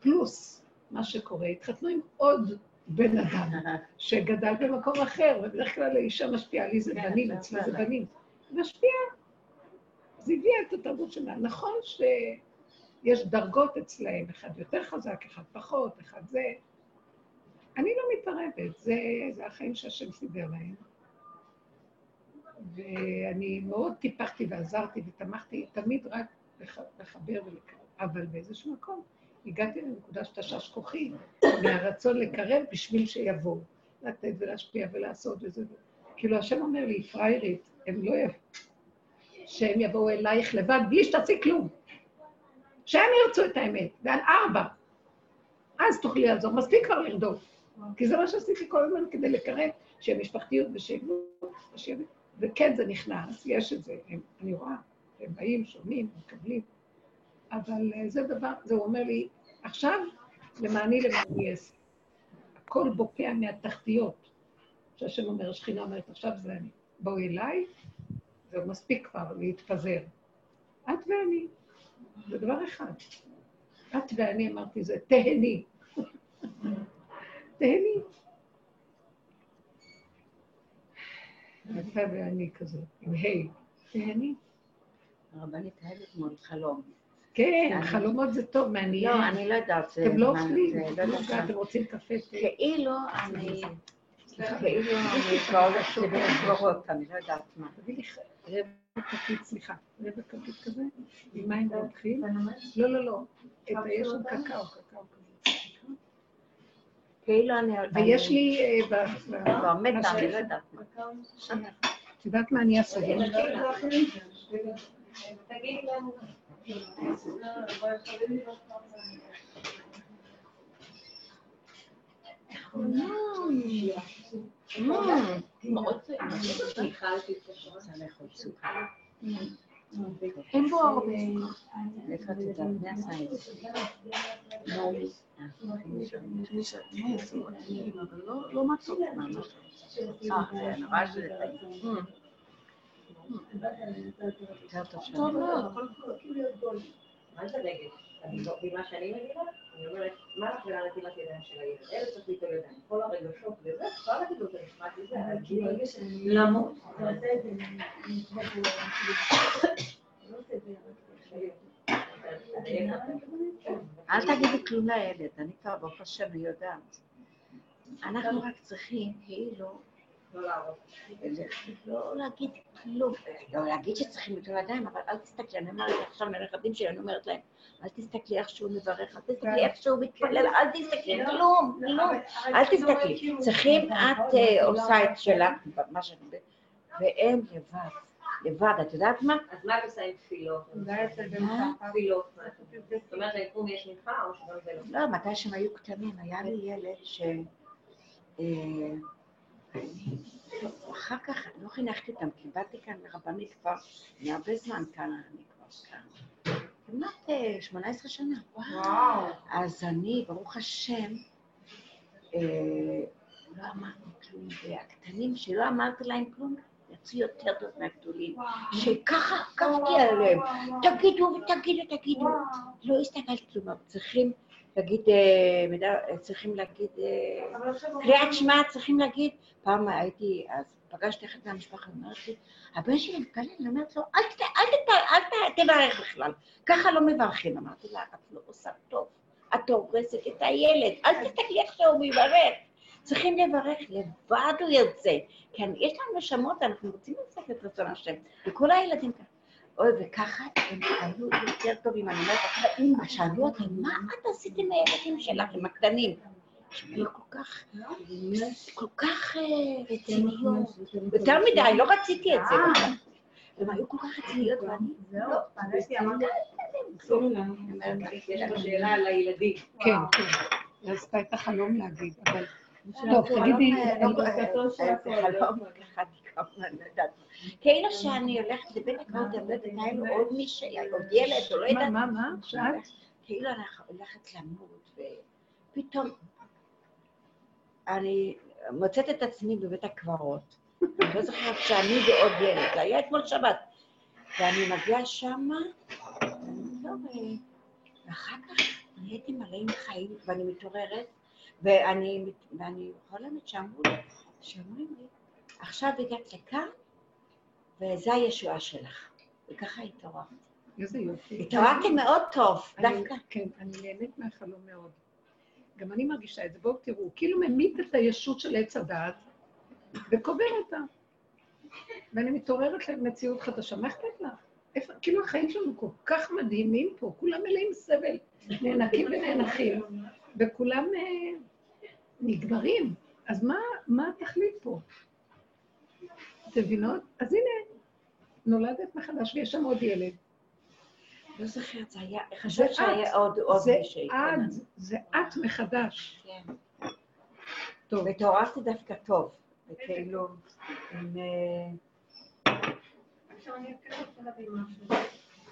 פלוס מה שקורה. התחתנו עם עוד בן אדם שגדל במקום אחר, ובדרך כלל האישה משפיעה, לי זה בנים, אצלי זה בנים. משפיעה. זה הביאה את התרבות שלה. נכון שיש דרגות אצלהם, אחד יותר חזק, אחד פחות, אחד זה. אני לא מתערבת, זה, זה החיים שהשם סידר להם. ואני מאוד טיפחתי ועזרתי ותמכתי תמיד רק לחבר ולקרב, אבל באיזשהו מקום הגעתי לנקודה שתשש כוחי, מהרצון לקרב בשביל שיבואו, לתת ולהשפיע ולעשות וזה. כאילו השם אומר לי, פריירית, הם לא יבואו. שהם יבואו אלייך לבד בלי שתעשי כלום. שהם ירצו את האמת, ועל ארבע. אז תוכלי לעזור, מספיק כבר לרדוף. כי זה מה שעשיתי כל הזמן כדי לקרב, שיהיה משפחתיות ושיבואו, וכן זה נכנס, יש את זה, הם, אני רואה, הם באים, שומעים, מקבלים, אבל אה, זה דבר, זה הוא אומר לי, עכשיו למעני למעני אעשה. הכל בוקע מהתחתיות, שהשם אומר, השכינה אומרת, עכשיו זה אני. בואו אליי, זה מספיק כבר להתפזר. את ואני, זה דבר אחד. את ואני, אמרתי, זה תהני. תהני. אתה ואני כזה, עם ה', תהני. הרבנית חייבת מאוד חלום. כן, חלומות זה טוב, מעניין. לא, אני לא יודעת. אתם לא אוכלים, לא. אתם רוצים קפה? כאילו אני... כאילו אני לבית אני לא יודעת מה. תביא לי רבע כפית, סליחה, רבע כפית כזה, עם מים רותחים. לא, לא, לא, יש קקאו, קקאו כזה. כאילו אני... ויש לי... כבר מתה, אני לא יודעת מה. את יודעת מה אני אעשה? תגיד לנו. אין בו הרבה. איפה את יודעת? מי עשה את זה? לא מתוק. אה, זה נורא שזה טעים. טוב מאוד. אני לא, ממה שאני מבינה, אני אומרת, מה לך ולנטילת ידיים של הילד? אלה צריך ליטול ידיים, כל הרגשות וזה, אפשר להגיד לו, זה נשמע לי זה, אבל כאילו, למות. אל תגידי כלום לילד, אני כבר ברוך השם אני יודעת. אנחנו רק צריכים כאילו לא. לא להגיד כלום, לא להגיד שצריכים ליטול ידיים, אבל אל תסתכלי, אני אומרת עכשיו לנכדים שלי, אני אומרת להם, אל תסתכלי איך שהוא מברך, אל תסתכלי איך שהוא מתפלל, אל תסתכלי, כלום, כלום, אל תסתכלי. צריכים, את אה, עושה את שלך, מה שאני אומרת, והם לבד, לבד, את יודעת מה? אז מה את עושה עם תפילות? תפילות. זאת אומרת, ליקום יש מנחה או שגם זה לא? לא, מתי שהם היו קטנים, היה לי ילד ש... אה, אחר כך, לא חינכתי אותם, כי באתי כאן לרבנית כבר מהרבה זמן כאן, אני כבר כאן. כמעט 18 שנה. וואו. אז אני, ברוך השם, אה, לא אמרתי כלום, והקטנים שלא אמרתי להם כלום, יצאו יותר טוב מהגדולים, שככה עקבתי עליהם, תגידו ותגידו, תגידו. לא הסתכלתי כלום, צריכים להגיד, אה, מדע- צריכים להגיד, אה, קריאת שמע צריכים להגיד, פעם הייתי, אז פגשתי אחת מהמשפחה, אמרת לי, הבן שלי אני אומרת לו, אל תברך בכלל, ככה לא מברכים. אמרתי לה, את לא עושה טוב, את הורסת את הילד, אל תסתכלי איך שהוא מברך. צריכים לברך, לבד הוא יוצא. כן, יש לנו נשמות, אנחנו רוצים לעשות את רצון השם, וכל הילדים ככה. אוי, וככה הם היו יותר טובים, אני אומרת, אמא, שאלו אותי, מה את עשית עם הילדים שלך, עם הקטנים? הם היו כל כך, כל כך אה, רציניות. יותר מדי, לא רציתי את זה. הם היו כל כך רציניות, ואני לא, פגשתי, אמרתי, יש פה שאלה על הילדים. כן, כן. היא עשתה את החלום להגיד, אבל... טוב, תגידי, כאילו שאני הולכת לבית הקרות, אני לא יודעת, היה לו עוד מישהו, עוד ילד, או לא מה, יודעת, מה, מה? שאת? כאילו אני הולכת למות, ופתאום אני מוצאת את עצמי בבית הקברות. אני לא זוכרת שאני ועוד ילד, זה היה אתמול שבת. ואני מגיעה שמה, לא, ואחר כך נהייתי מלא עם חיים, ואני מתעוררת, ואני, ואני חולמת שאמרו לי, שאמרו לי, עכשיו הגעת לכאן, וזה הישועה שלך. וככה התעוררתי. איזה יופי. התעוררתי מאוד טוב, אני- דווקא. כן, אני נהנית מהחלום מאוד. גם אני מרגישה את זה. בואו תראו, כאילו ממית את הישות של עץ הדעת וקובר אותה. ואני מתעוררת למציאות חדשה. מה אכפת לך? איפה, כאילו החיים שלנו כל כך מדהימים פה, כולם מלאים סבל, נאנקים ונאנחים, וכולם אה, נגמרים. אז מה, מה התכלית פה? אתם מבינות? אז הנה, נולדת מחדש ויש שם עוד ילד. לא זוכרת, זה היה, חשבת. שהיה עוד מישהי. את, זה את מחדש. כן. טוב, והתעוררתי דווקא טוב, וכאילו, עם...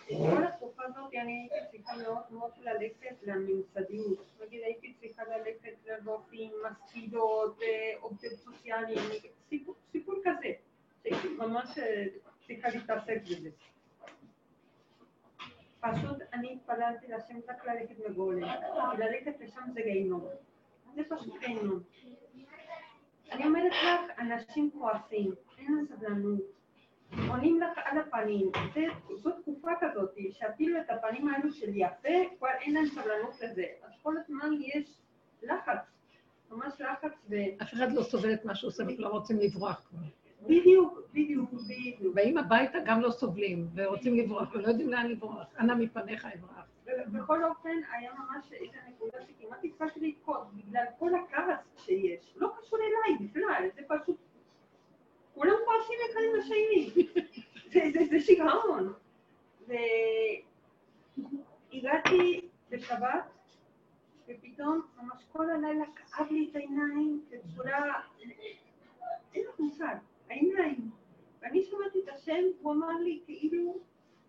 כל התקופה הזאת אני הייתי צריכה מאוד מאוד ללכת לממסדיות. נגיד הייתי צריכה ללכת לרופאים, אה, עובדים סוציאליים, סיפור- כזה. שהייתי ממש צריכה להתעסק בזה. פשוט אני התפללתי להשם רק ללכת לגולם, ללכת לשם זה גיהינום. זה פשוט גיהינום. אני אומרת לך, אנשים כועסים, אין סבלנות. עונים לך על הפנים, זה, זו תקופה כזאת שאפילו את הפנים האלו של יפה, כבר אין להם סבלנות לזה. אז כל הזמן יש לחץ, ממש לחץ, אף אחד לא סובל את מה שהוא עושה וכולם רוצים לברוח כבר. ובדיוק, בדיוק, בדיוק. באים הביתה גם לא סובלים, ורוצים לברוח, ולא יודעים לאן לברוח. אנא מפניך אברח. ו- בכל אופן, היה ממש איזו נקודה שכמעט התחלתי לבכות, בגלל כל הכעס שיש. לא קשור אליי בכלל, זה פשוט... כולם עם השני. זה, זה, זה שיגעון. והגעתי בשבת, ופתאום ממש כל הלילה כאב לי את העיניים בצורה... אין לך מושג, העיניים. ואני שמעתי את השם, הוא אמר לי כאילו,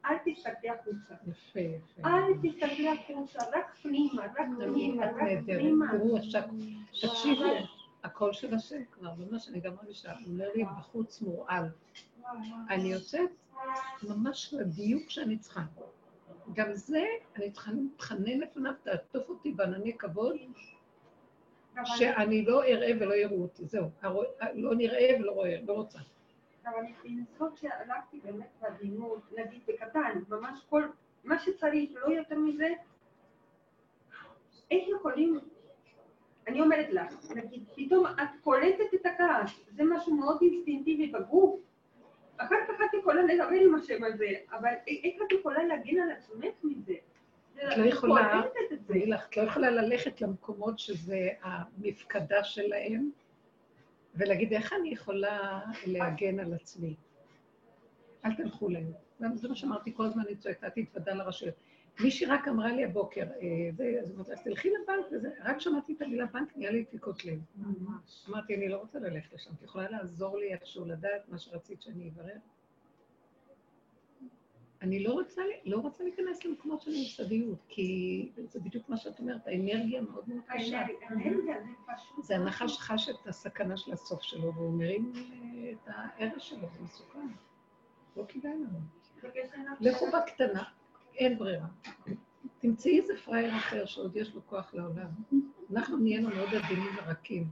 אל תסתכלי החוצה. יפה, יפה. אל תסתכלי החוצה, רק פנימה, רק פנימה, את רק. פנימה. תראו, תקשיבו, הקול של השם כבר, ממש, אני גם מרגישה, הוא אומר לי, בחוץ מורעל. אני יוצאת ממש לדיוק שאני צריכה. גם זה, אני צריכה להתחנן לפניו, תעטוף אותי בענני כבוד, שאני לא אראה ולא יראו אותי, זהו. לא נראה ולא רואה, לא רוצה. אבל לנסות שהלכתי באמת בעדינות, נגיד בקטן, ממש כל, מה שצריך, לא יותר מזה, איך יכולים, אני אומרת לך, נגיד, פתאום את קולטת את הכעס, זה משהו מאוד אינסטינקטיבי בגוף, אחר כך את יכולה לדבר עם השם הזה, אבל איך את יכולה להגן על עצמך מזה? את לא יכולה, את. תראי לך, את לא יכולה ללכת למקומות שזה המפקדה שלהם, ולהגיד, איך אני יכולה להגן על עצמי? אל תלכו להם. זה מה שאמרתי כל הזמן, אני צועקת, אל תתוודע לרשויות. מישהי רק אמרה לי הבוקר, אה, אז אמרתי, אז תלכי לבנק רק שמעתי את המילה בנק, נהיה לי דפיקות לב. אמרתי, אני לא רוצה ללכת לשם, את יכולה לעזור לי איכשהו לדעת מה שרצית שאני אברר? אני לא רוצה, לא רוצה להיכנס למקומות של ממסדיות, כי זה בדיוק מה שאת אומרת, האנרגיה מאוד מאוד קשה. זה הנחש חש את הסכנה של הסוף שלו, והוא מרים אה, את ההרס שלו, זה מסוכן. לא כדאי לנו. לכו בקטנה, אין ברירה. תמצאי איזה פראייר אחר שעוד יש לו כוח לעולם. אנחנו נהיינו מאוד עדינים ורקים.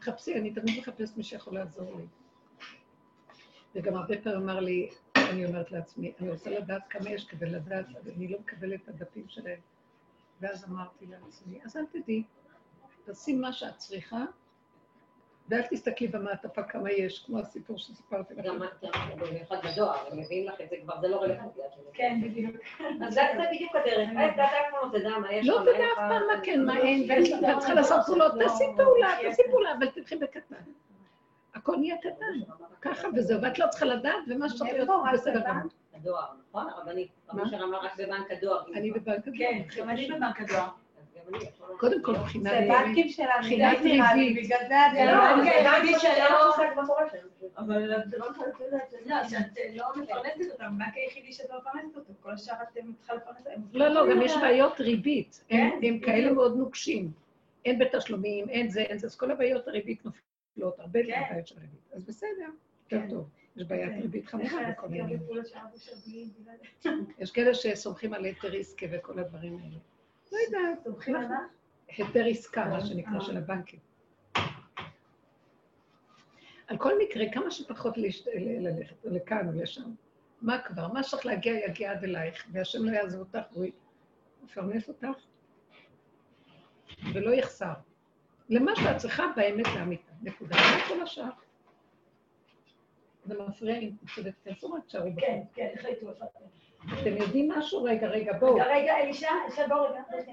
חפשי, אני תמיד מחפשת מי שיכול לעזור לי. וגם הרבה פעמים אמר לי, אני אומרת לעצמי, אני רוצה לדעת כמה יש כדי לדעת, אני לא מקבלת את הדפים שלהם. ואז אמרתי לעצמי, אז אל תדעי, תשים מה שאת צריכה, ואל תסתכלי במעטפה כמה יש, כמו הסיפור שסיפרתי לכם. גם במיוחד בדואר, הם מביאים לך את זה כבר, זה לא רלוונטי. כן, בדיוק. אז זה בדיוק הדרך. אה, מה יש לא לך, תדע אף לך. פעם מה כן, מה אין, ואת לך צריכה לעשות פעולות, לא, תעשי פעולה, כן. תעשי פעולה, אבל תלכי בקטן. הכל נהיה קטן, ככה וזהו, ואת לא צריכה לדעת, ומה שצריך להיות בסדר? גמור. הדואר, נכון? הרבנית. רבי מה? אשר אמר רק בבנק הדואר. אני בבנק הדואר. כן, גם אני בבנק הדואר. קודם כל, מבחינת... זה בנקים לי, ריבית. בגלל זה זה אני לא, לא... זה כן, בנק שלא- מה. אבל את לא לדעת, את לא מפרנסת אותם, הבנק היחידי שאת לא מפרנסת אותו, כל השאר אתם צריכה לפרנס אותם. לא, לא, גם יש בעיות ריבית. הם כן, הם כאלה מאוד נוקשים. אין בתשלומים, אין זה, אין זה, אז כל הבעיות הריבית נופלות, הרבה כן. בעיות של ריבית. אז בסדר, יותר כן. טוב. יש בעיית. ריבית חמורה בכל. העניין. יש כאלה שסומכים על היתר עסקה וכל הדברים האלה. לא יודעת, סומכים על מה? היתר עסקה, מה שנקרא, אה. של הבנקים. על כל מקרה, כמה שפחות ללכת לכאן או לשם. מה כבר? מה שצריך להגיע, יגיע עד אלייך, והשם לא יעזוב אותך, והוא יפרנס אותך, ולא יחסר. למה שאת צריכה באמת לאמיתה, נקודה. מה כל השאר? זה מפריע לי, בסדר, תכנסו רק תשארו בחוץ. כן, כן, החליטו אתם. יודעים משהו? רגע, רגע, בואו. רגע, רגע, אלישע, אלישע, בוא רגע.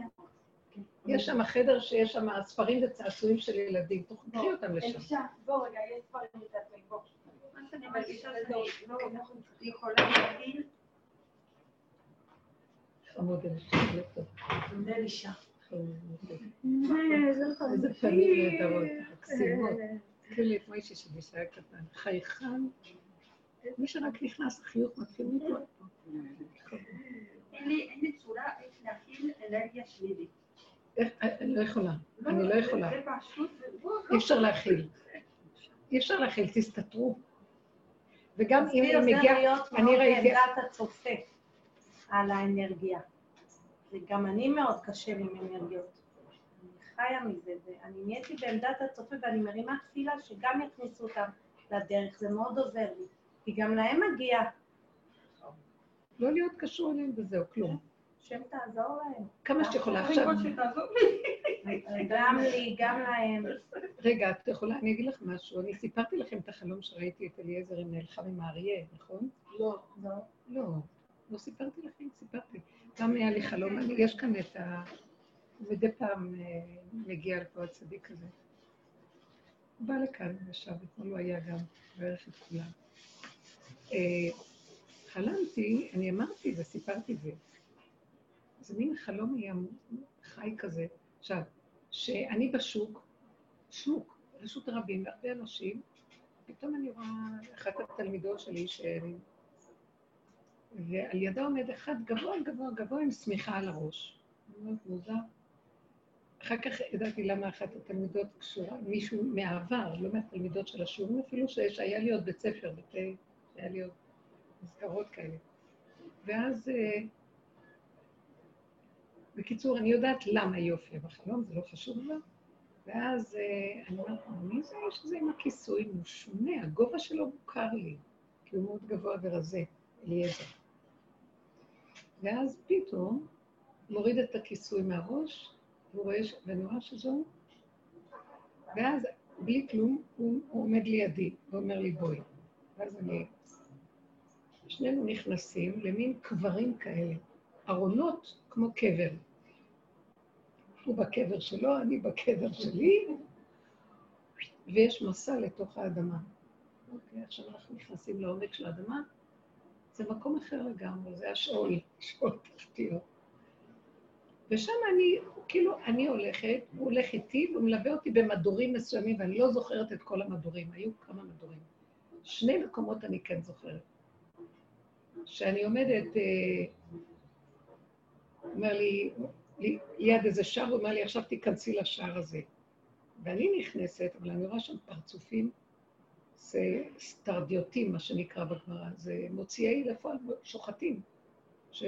יש שם חדר שיש שם ספרים וצעצועים של ילדים, תקחי אותם לשם. אלישע, בוא רגע, יש דברים מתעצבנים, בוא. מה שאני מרגישה זה לא, יכולה להגיד, חמוד אלישע. איזה פנים נהדרות, מקסימות. תקראי לי את מוישה שלי שהיה קטן, חייכן. מי שרק נכנס, החיוך מתחיל מפה. אין לי צורה להכיל אנרגיה שלילית. איך- אני לא יכולה, אני לא יכולה. זה אי אפשר להכיל. אי אפשר להכיל, תסתתרו. וגם אם היא זה מגיעה, אני ראיתי- בעמדת הצופה על האנרגיה. וגם אני מאוד קשה עם אנרגיות. אני חיה מזה, ואני נהייתי בעמדת הצופה ואני מרימה תפילה שגם יכניסו אותם לדרך, זה מאוד עוזר לי. כי גם להם מגיע, לא להיות קשור אליהם וזהו, כלום. השם תעזור להם. כמה שאת יכולה עכשיו. גם לי, גם להם. רגע, את יכולה, אני אגיד לך משהו. אני סיפרתי לכם את החלום שראיתי את אליעזר עם נלחם עם האריה, נכון? לא, לא. לא, לא סיפרתי לכם, סיפרתי. גם היה לי חלום, יש כאן את ה... מדי פעם אה, מגיע לפה הצדיק הזה. הוא בא לכאן, ישב, אתמול הוא היה גם, בערך את כולם. אה, חלמתי, אני אמרתי וסיפרתי זה. זה מין חלום היה חי כזה. עכשיו, שאני בשוק, שוק, רשות הרבים, והרבה אנשים, פתאום אני רואה אחת התלמידות שלי, ש... ועל ידה עומד אחד גבוה גבוה גבוה עם שמיכה על הראש. אומרת, מוזר. אחר כך ידעתי למה אחת התלמידות קשורה, מישהו מהעבר, לא מהתלמידות של השיעורים אפילו, שהיה לי עוד בית ספר, בתי, היה לי עוד מזכרות כאלה. ואז, אה, בקיצור, אני יודעת למה היא הופיעה בחלום, זה לא חשוב לה. ואז אה, אני אומרת, מי זה האיש הזה עם הכיסוי? הוא שונה, הגובה שלו מוכר לי, כי הוא מאוד גבוה ורזה, אליעזר. ואז פתאום מוריד את הכיסוי מהראש, והוא רואה, ואני רואה שזו, ואז בלי כלום, הוא, הוא עומד לידי ואומר לי בואי. ואז אני, שנינו נכנסים למין קברים כאלה, ארונות כמו קבר. הוא בקבר שלו, אני בקבר שלי, ויש מסע לתוך האדמה. אוקיי, עכשיו אנחנו נכנסים לעומק של האדמה, זה מקום אחר לגמרי, זה השאול, שאול תחתיות. ושם אני, כאילו, אני הולכת, הוא הולך איתי, והוא מלווה אותי במדורים מסוימים, ואני לא זוכרת את כל המדורים, היו כמה מדורים. שני מקומות אני כן זוכרת. שאני עומדת, אה, אומר לי, לי, ליד איזה שער, הוא אומר לי, עכשיו תיכנסי לשער הזה. ואני נכנסת, אבל אני רואה שם פרצופים, זה סטרדיוטים, מה שנקרא בגמרא, זה מוציאי לפועל שוחטים, ש...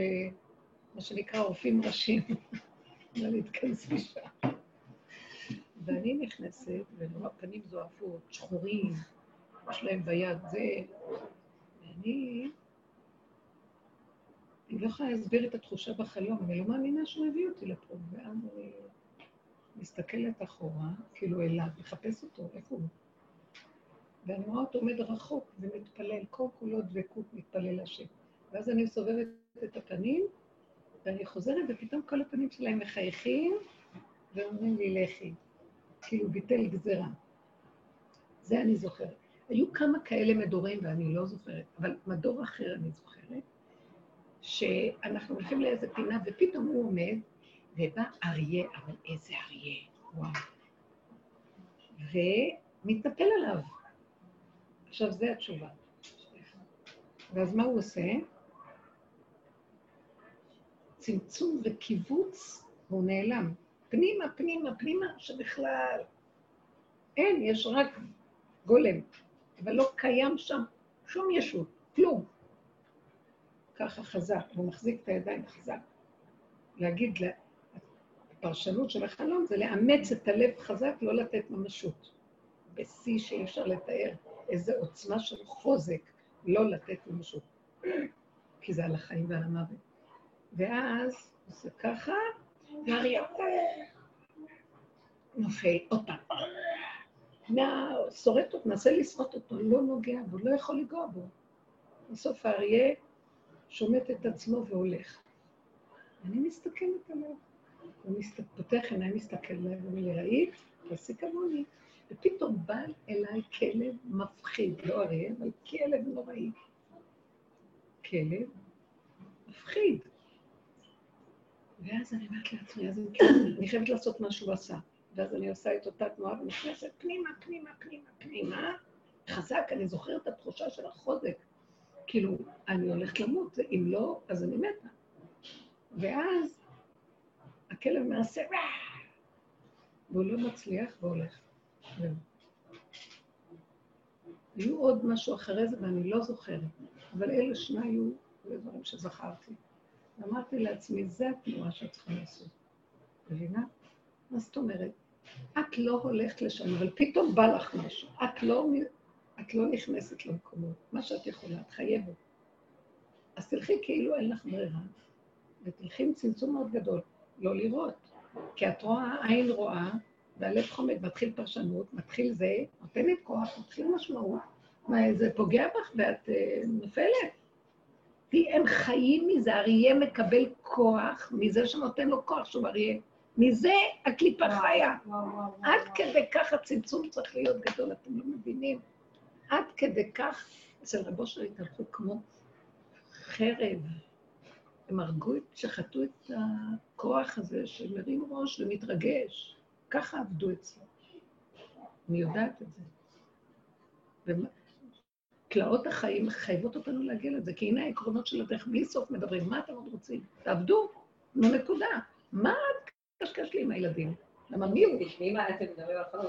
מה שנקרא רופאים ראשיים, אבל התכנסו שם. ואני נכנסת, ונורא פנים זועפות, שחורים, יש להם ביד זה, ואני... אני לא יכולה להסביר את התחושה בחלום, אני לא מאמינה שהוא הביא אותי לפה, ואז אני מסתכלת אחורה, כאילו אליו, לחפש אותו, איפה הוא? ואני רואה אותו עומד רחוק ומתפלל, כל כולו דבקות מתפלל השם. ואז אני סובבת את הפנים, ואני חוזרת, ופתאום כל הפנים שלהם מחייכים, ואומרים לי, לכי. כאילו ביטל גזירה. זה אני זוכרת. היו כמה כאלה מדורים ואני לא זוכרת, אבל מדור אחר אני זוכרת, שאנחנו הולכים לאיזה פינה ופתאום הוא עומד, ובא אריה, אבל איזה אריה, וואו. ומתנפל עליו. עכשיו, זו התשובה. ואז מה הוא עושה? צמצום וקיבוץ, והוא נעלם. פנימה, פנימה, פנימה, שבכלל אין, יש רק גולם, אבל לא קיים שם שום ישות, כלום. ככה חזק, הוא מחזיק את הידיים חזק. להגיד, הפרשנות של החלום זה לאמץ את הלב חזק, לא לתת ממשות. בשיא שאי אפשר לתאר איזו עוצמה של חוזק, לא לתת ממשות. כי זה על החיים ועל המוות. ואז זה ככה, ואריה נופל, עוד פעם. שורט אותו, מנסה לשרוט אותו, לא נוגע בו, לא יכול לגוע בו. בסוף האריה שומט את עצמו והולך. אני מסתכלת עליו. הוא פותח עיניים, מסתכל עליי, ואומר לי, ראית? תעשי כמוני. ופתאום בא אליי כלב מפחיד, לא אריה, אבל כלב נוראי. כלב מפחיד. ואז אני אומרת לעצמי, אז אני חייבת לעשות מה שהוא עשה. ואז אני עושה את אותה תנועה ונכנסת פנימה, פנימה, פנימה, פנימה. חזק, אני זוכרת את התחושה של החוזק. כאילו, אני הולכת למות, אם לא, אז אני מתה. ואז הכלב מעשה, והוא לא מצליח והולך. היו עוד משהו אחרי זה ואני לא זוכרת, אבל אלה שני היו דברים שזכרתי. אמרתי לעצמי, זה התנועה שאת צריכה לעשות. מבינה? מה זאת אומרת? את לא הולכת לשם, אבל פתאום בא לך משהו. את לא, את לא נכנסת למקומות. מה שאת יכולה, את חייבת. אז תלכי כאילו אין לך ברירה, ותלכי עם צמצום מאוד גדול, לא לראות. כי את רואה, עין רואה, והלב חומד, מתחיל פרשנות, מתחיל זה, נותנת כוח, מתחיל משמעות. מה, זה פוגע בך ואת uh, נופלת? תראי, הם חיים מזה, אריה מקבל כוח מזה שנותן לו כוח שהוא אריה. מזה הקליפה חיה. עד כדי כך הצמצום צריך להיות גדול, אתם לא מבינים? עד כדי כך, אצל רבו שלי התהלכו כמו חרב. הם הרגו, שחטו את הכוח הזה שמרים ראש ומתרגש. ככה עבדו אצלו. אני יודעת את זה. תלאות החיים מחייבות אותנו להגיע לזה, כי הנה העקרונות של הדרך בלי סוף מדברים, מה אתם עוד רוצים? תעבדו, נו נקודה. מה את קשקש לי עם הילדים? למה מי הוא? תשמעי מה אתם מדברים על חלום,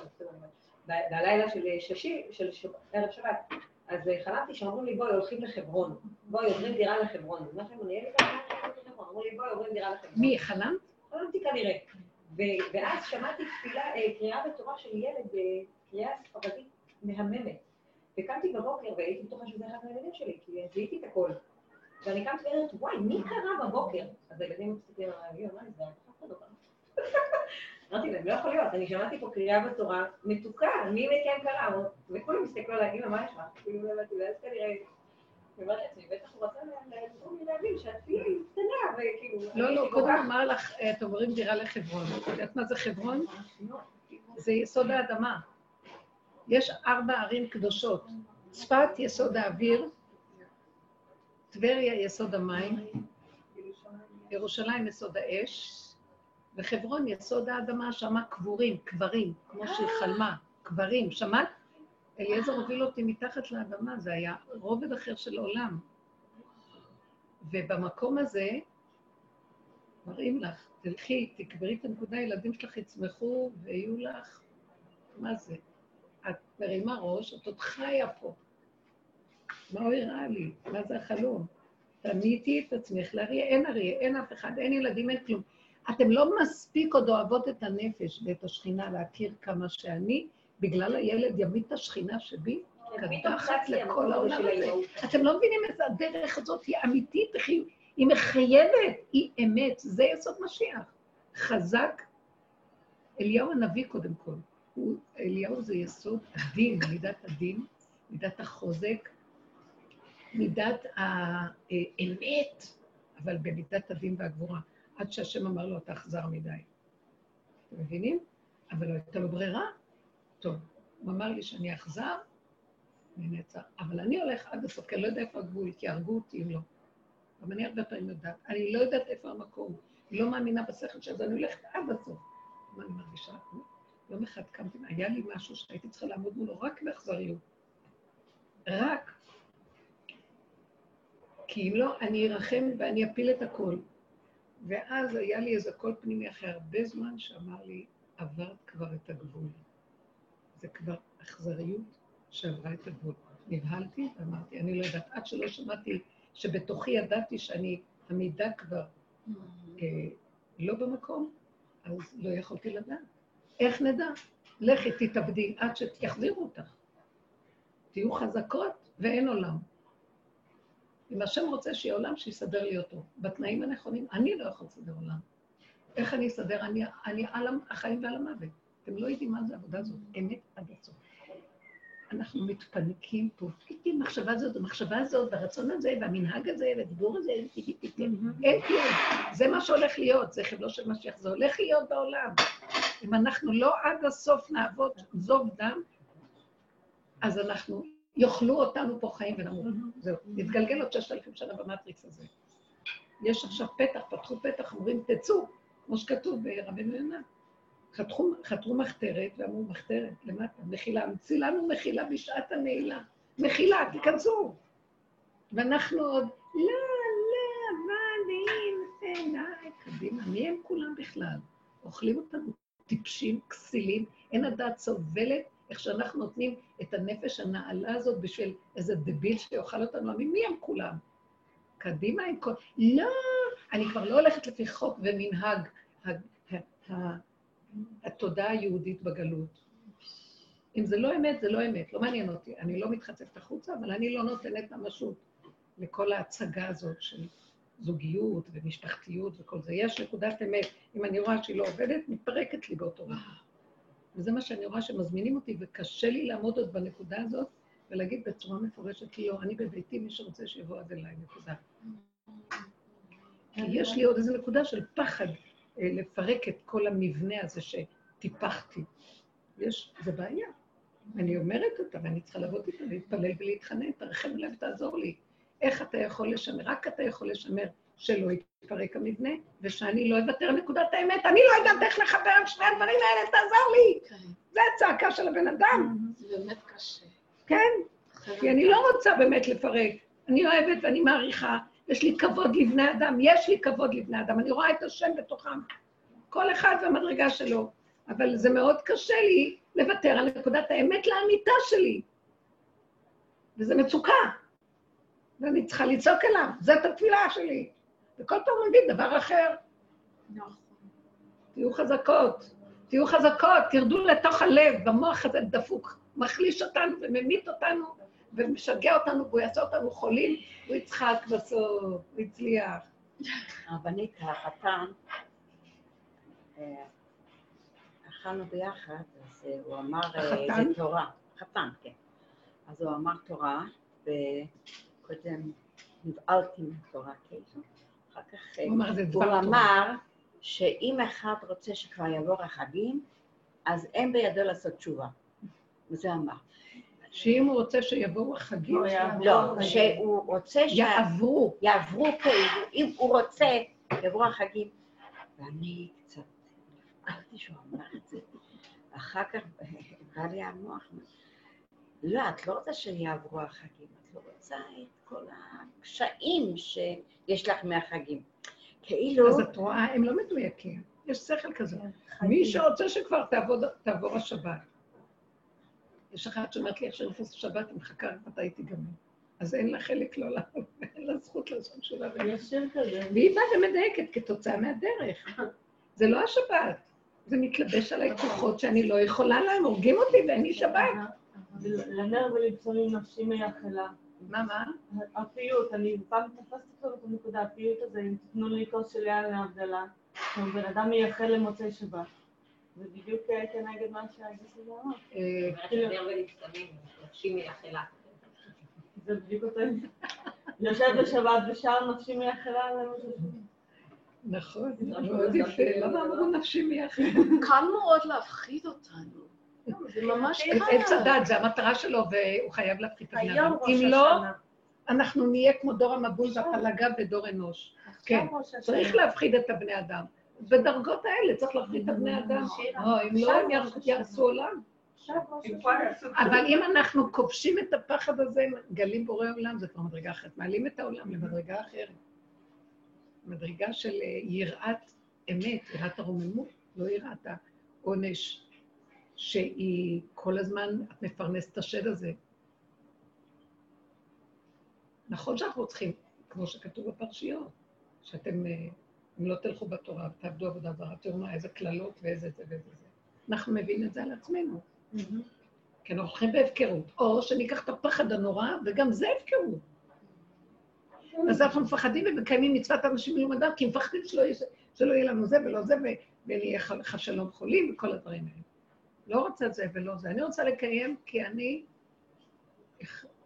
בלילה של שישי, של ערב שבת, אז חלמתי שאמרו לי, בואי, הולכים לחברון. בואי, עוברים דירה לחברון. אני אין לי בעיה, אמרו לי, בואי, עוברים דירה לחברון. מי, חלמת? חלמתי כנראה. ואז שמעתי תפילה, קריאה בתורה של ילד, קריאה ספרדית מהממת. וקמתי בבוקר והייתי בטוחה שזה אחד מהילדים שלי, כי זיהיתי את הכל. ואני קמתי ואומרת, וואי, מי קרא בבוקר? אז הילדים מסתכלים עליי, מה זה, אף אחד לא קרא. אמרתי להם, לא יכול להיות, אני שמעתי פה קריאה בתורה מתוקה, מי מכם קרא? וכולם הסתכלו עליי, אמא, מה יש לך? כאילו, לא הבנתי, ואז כנראה... אמרתי לעצמי, בטח הוא רצה להבין שהתפילה קטנה, וכאילו... לא, לא, קודם אמר לך, אתם עוברים דירה לחברון. את יודעת מה זה חברון? זה יסוד האדמה. יש ארבע ערים קדושות. צפת, יסוד האוויר, טבריה, יסוד המים, ירושלים, יסוד האש, וחברון, יסוד האדמה, שמה קבורים, קברים, כמו שהיא חלמה, קברים. שמעת? אליעזר הוביל אותי מתחת לאדמה, זה היה רובד אחר של עולם. ובמקום הזה, מראים לך, תלכי, תקברי את הנקודה, הילדים שלך יצמחו ויהיו לך, מה זה? את מרימה ראש, את עוד חיה פה. מה הוא הראה לי? מה זה החלום? תמיתי את עצמך לאריה, אין אריה, אין אף אחד, אין ילדים, אין כלום. אתם לא מספיק עוד אוהבות את הנפש ואת השכינה להכיר כמה שאני, בגלל הילד יביא את השכינה שבי, קדחת לכל העולם הזה. אתם לא מבינים איזה הדרך הזאת היא אמיתית, היא, היא מחייבת, היא אמת, זה יסוד משיח. חזק. אליהו הנביא קודם כל, הוא, אליהו זה יסוד הדין, מידת הדין, מידת החוזק, מידת האמת, אבל במידת הדין והגבורה, עד שהשם אמר לו, אתה אכזר מדי. אתם מבינים? אבל לא הייתה לו ברירה. טוב, הוא אמר לי שאני אכזר, אני נעצר. אבל אני הולך עד הסוף, כי אני לא יודע איפה הגבול, כי הרגו אותי אם לא. גם אני הרבה פעמים יודעת. אני לא יודעת איפה המקום. אני לא מאמינה בשכל שלי, אז אני הולכת עד הסוף. מה אני מרגישה? יום אחד קמתי, היה לי משהו שהייתי צריכה לעמוד מולו רק באכזריות. רק. כי אם לא, אני ארחם ואני אפיל את הכל. ואז היה לי איזה קול פנימי אחרי הרבה זמן שאמר לי, עברת כבר את הגבול. זה כבר אכזריות שעברה את הגבול. נבהלתי ואמרתי, אני לא יודעת, עד שלא שמעתי, שבתוכי ידעתי שאני עמידה כבר אה, לא במקום, אז לא יכולתי לדעת. איך נדע? לכי תתאבדי עד שיחזירו אותך. תהיו חזקות ואין עולם. אם השם רוצה שיהיה עולם, שיסדר לי אותו. בתנאים הנכונים, אני לא יכול לסדר עולם. איך אני אסדר? אני, אני על החיים ועל המוות. אתם לא יודעים מה זה העבודה הזאת, אמת עד הסוף. אנחנו מתפנקים פה, עם מחשבה הזאת, המחשבה הזאת, והרצון הזה, והמנהג הזה, והדיבור הזה, אין כלום. זה מה שהולך להיות, זה חבלו של משיח, זה הולך להיות בעולם. אם אנחנו לא עד הסוף נעבוד זוב דם, אז אנחנו, יאכלו אותנו פה חיים ונמות. זהו, נתגלגל עוד ששת אלפים שנה במטריקס הזה. יש עכשיו פתח, פתחו פתח, אומרים, תצאו, כמו שכתוב ברבנו יונה. חתכו, חתרו מחתרת ואמרו, מחתרת, למטה, מחילה, המציא לנו מחילה בשעת הנעילה. מחילה, תיכנסו. ואנחנו עוד, לא, לא, אבל אם, עיניי, קדימה, מי הם כולם בכלל? אוכלים אותנו טיפשים, כסילים, אין הדעת סובלת איך שאנחנו נותנים את הנפש הנעלה הזאת בשביל איזה דביל שיאכל אותנו, מי הם כולם? קדימה עם כל... לא, אני כבר לא הולכת לפי חוק ומנהג התודעה היהודית בגלות. אם זה לא אמת, זה לא אמת, לא מעניין אותי. אני לא מתחצפת החוצה, אבל אני לא נותנת ממשות לכל ההצגה הזאת של זוגיות ומשפחתיות וכל זה. יש נקודת אמת. אם אני רואה שהיא לא עובדת, מתפרקת לי באותו רגע. וזה מה שאני רואה שמזמינים אותי, וקשה לי לעמוד עוד בנקודה הזאת ולהגיד בצורה מפורשת, לא, אני בביתי, מי שרוצה שיבוא עד אליי, נקודה. כי יש לי עוד איזו נקודה של פחד אה, לפרק את כל המבנה הזה שטיפחתי. יש, זה בעיה. אני אומרת אותה, ואני צריכה לעבוד איתה, להתפלל ולהתחנן, תרחם לב, תעזור לי. איך אתה יכול לשמר? רק אתה יכול לשמר שלא יתפרק המבנה, ושאני לא אוותר נקודת האמת. אני לא יודעת איך לחבר את שני הדברים האלה, תעזור לי. כן. זה הצעקה של הבן אדם. זה באמת קשה. כן, כי אני לא רוצה באמת לפרק. אני אוהבת ואני מעריכה, יש לי כבוד לבני אדם, יש לי כבוד לבני אדם, אני רואה את השם בתוכם. כל אחד והמדרגה שלו. אבל זה מאוד קשה לי לוותר על נקודת האמת לאמיתה שלי. וזה מצוקה. ואני צריכה לצעוק אליו, זאת התפילה שלי. וכל פעם הוא דבר אחר. נכון. תהיו חזקות, תהיו חזקות, תרדו לתוך הלב, במוח הזה דפוק, מחליש אותנו וממית אותנו ומשגע אותנו, והוא יעשה אותנו חולים, הוא יצחק בסוף, הוא הצליח. הרבנית, החתן, אה, אכלנו ביחד, אז אה, הוא אמר, אה, זה תורה. חתן, כן. אז הוא אמר תורה, וקודם נבהלתי מתורה, כאילו. אחר כך הוא אמר שאם אחד רוצה שכבר יבוא החגים, אז אין בידו לעשות תשובה. וזה אמר. שאם הוא רוצה שיבואו החגים, לא, שהוא רוצה ש... יעברו. יעברו כאילו, אם הוא רוצה, יבואו החגים. ואני קצת נפגעתי שהוא אמר את זה. אחר כך בא לי המוח, לא, את לא רוצה שיעברו החגים, את לא רוצה את כל הקשיים שיש לך מהחגים. כאילו... אז את רואה, הם לא מדויקים, יש שכל כזה. מי שרוצה שכבר תעבור השבת. יש אחת שאומרת לי, איך שנכנס השבת, אני מחכה רק מתי היא תיגמר. אז אין לה חלק לא לעבוד, לה זכות לעשות. יש כזה. והיא באה ומדייקת כתוצאה מהדרך. זה לא השבת, זה מתלבש עליי כוחות שאני לא יכולה להם, הורגים אותי ואין לי שבת. לנר ולבשמים נפשי מייחלה. מה, מה? הפיוט, אני פעם תפסתי כבר את הנקודה, הפיוט הזה, אם תיתנו לי כוס של יין להבדלה, כמו בן אדם מייחל למוצאי שבת. זה בדיוק אה, כנגד מה הזה אמר. אה, מייחלה. זה בדיוק אותו. יושב בשבת ושר נפשי מייחלה. נכון, לא, מאוד יפה. למה אמרו נפשי מיחד? קל מאוד להפחיד אותנו. זה ממש קל. עץ הדת, זה המטרה שלו, והוא חייב להפחית את הבני אדם. אם לא. אנחנו נהיה כמו דור המבול והפלגה ודור אנוש. כן. צריך להפחיד את הבני אדם. בדרגות האלה צריך להפחיד את הבני אדם. שירה, או, אם לא, הם יהרסו עולם. אבל אם אנחנו כובשים את הפחד הזה, גלים בורא עולם, זה כבר מדרגה אחרת. מעלים את העולם למדרגה אחרת. מדרגה של אה, יראת אמת, יראת הרוממות, לא יראת העונש, שהיא כל הזמן, את מפרנסת את השד הזה. נכון שאנחנו צריכים, כמו שכתוב בפרשיות, שאתם, אה, אם לא תלכו בתורה ותעבדו עבודה זרה, תראו מה, איזה קללות ואיזה זה ואיזה זה. אנחנו מביאים את זה על עצמנו. כי אנחנו הולכים בהפקרות. או שניקח את הפחד הנורא, וגם זה הפקרות. אז אנחנו מפחדים ומקיימים מצוות אנשים מלומדם, כי מפחדים שלא יהיה, שלא יהיה לנו זה ולא זה, ונהיה חס שלום חולים וכל הדברים האלה. לא רוצה זה ולא זה. אני רוצה לקיים כי אני,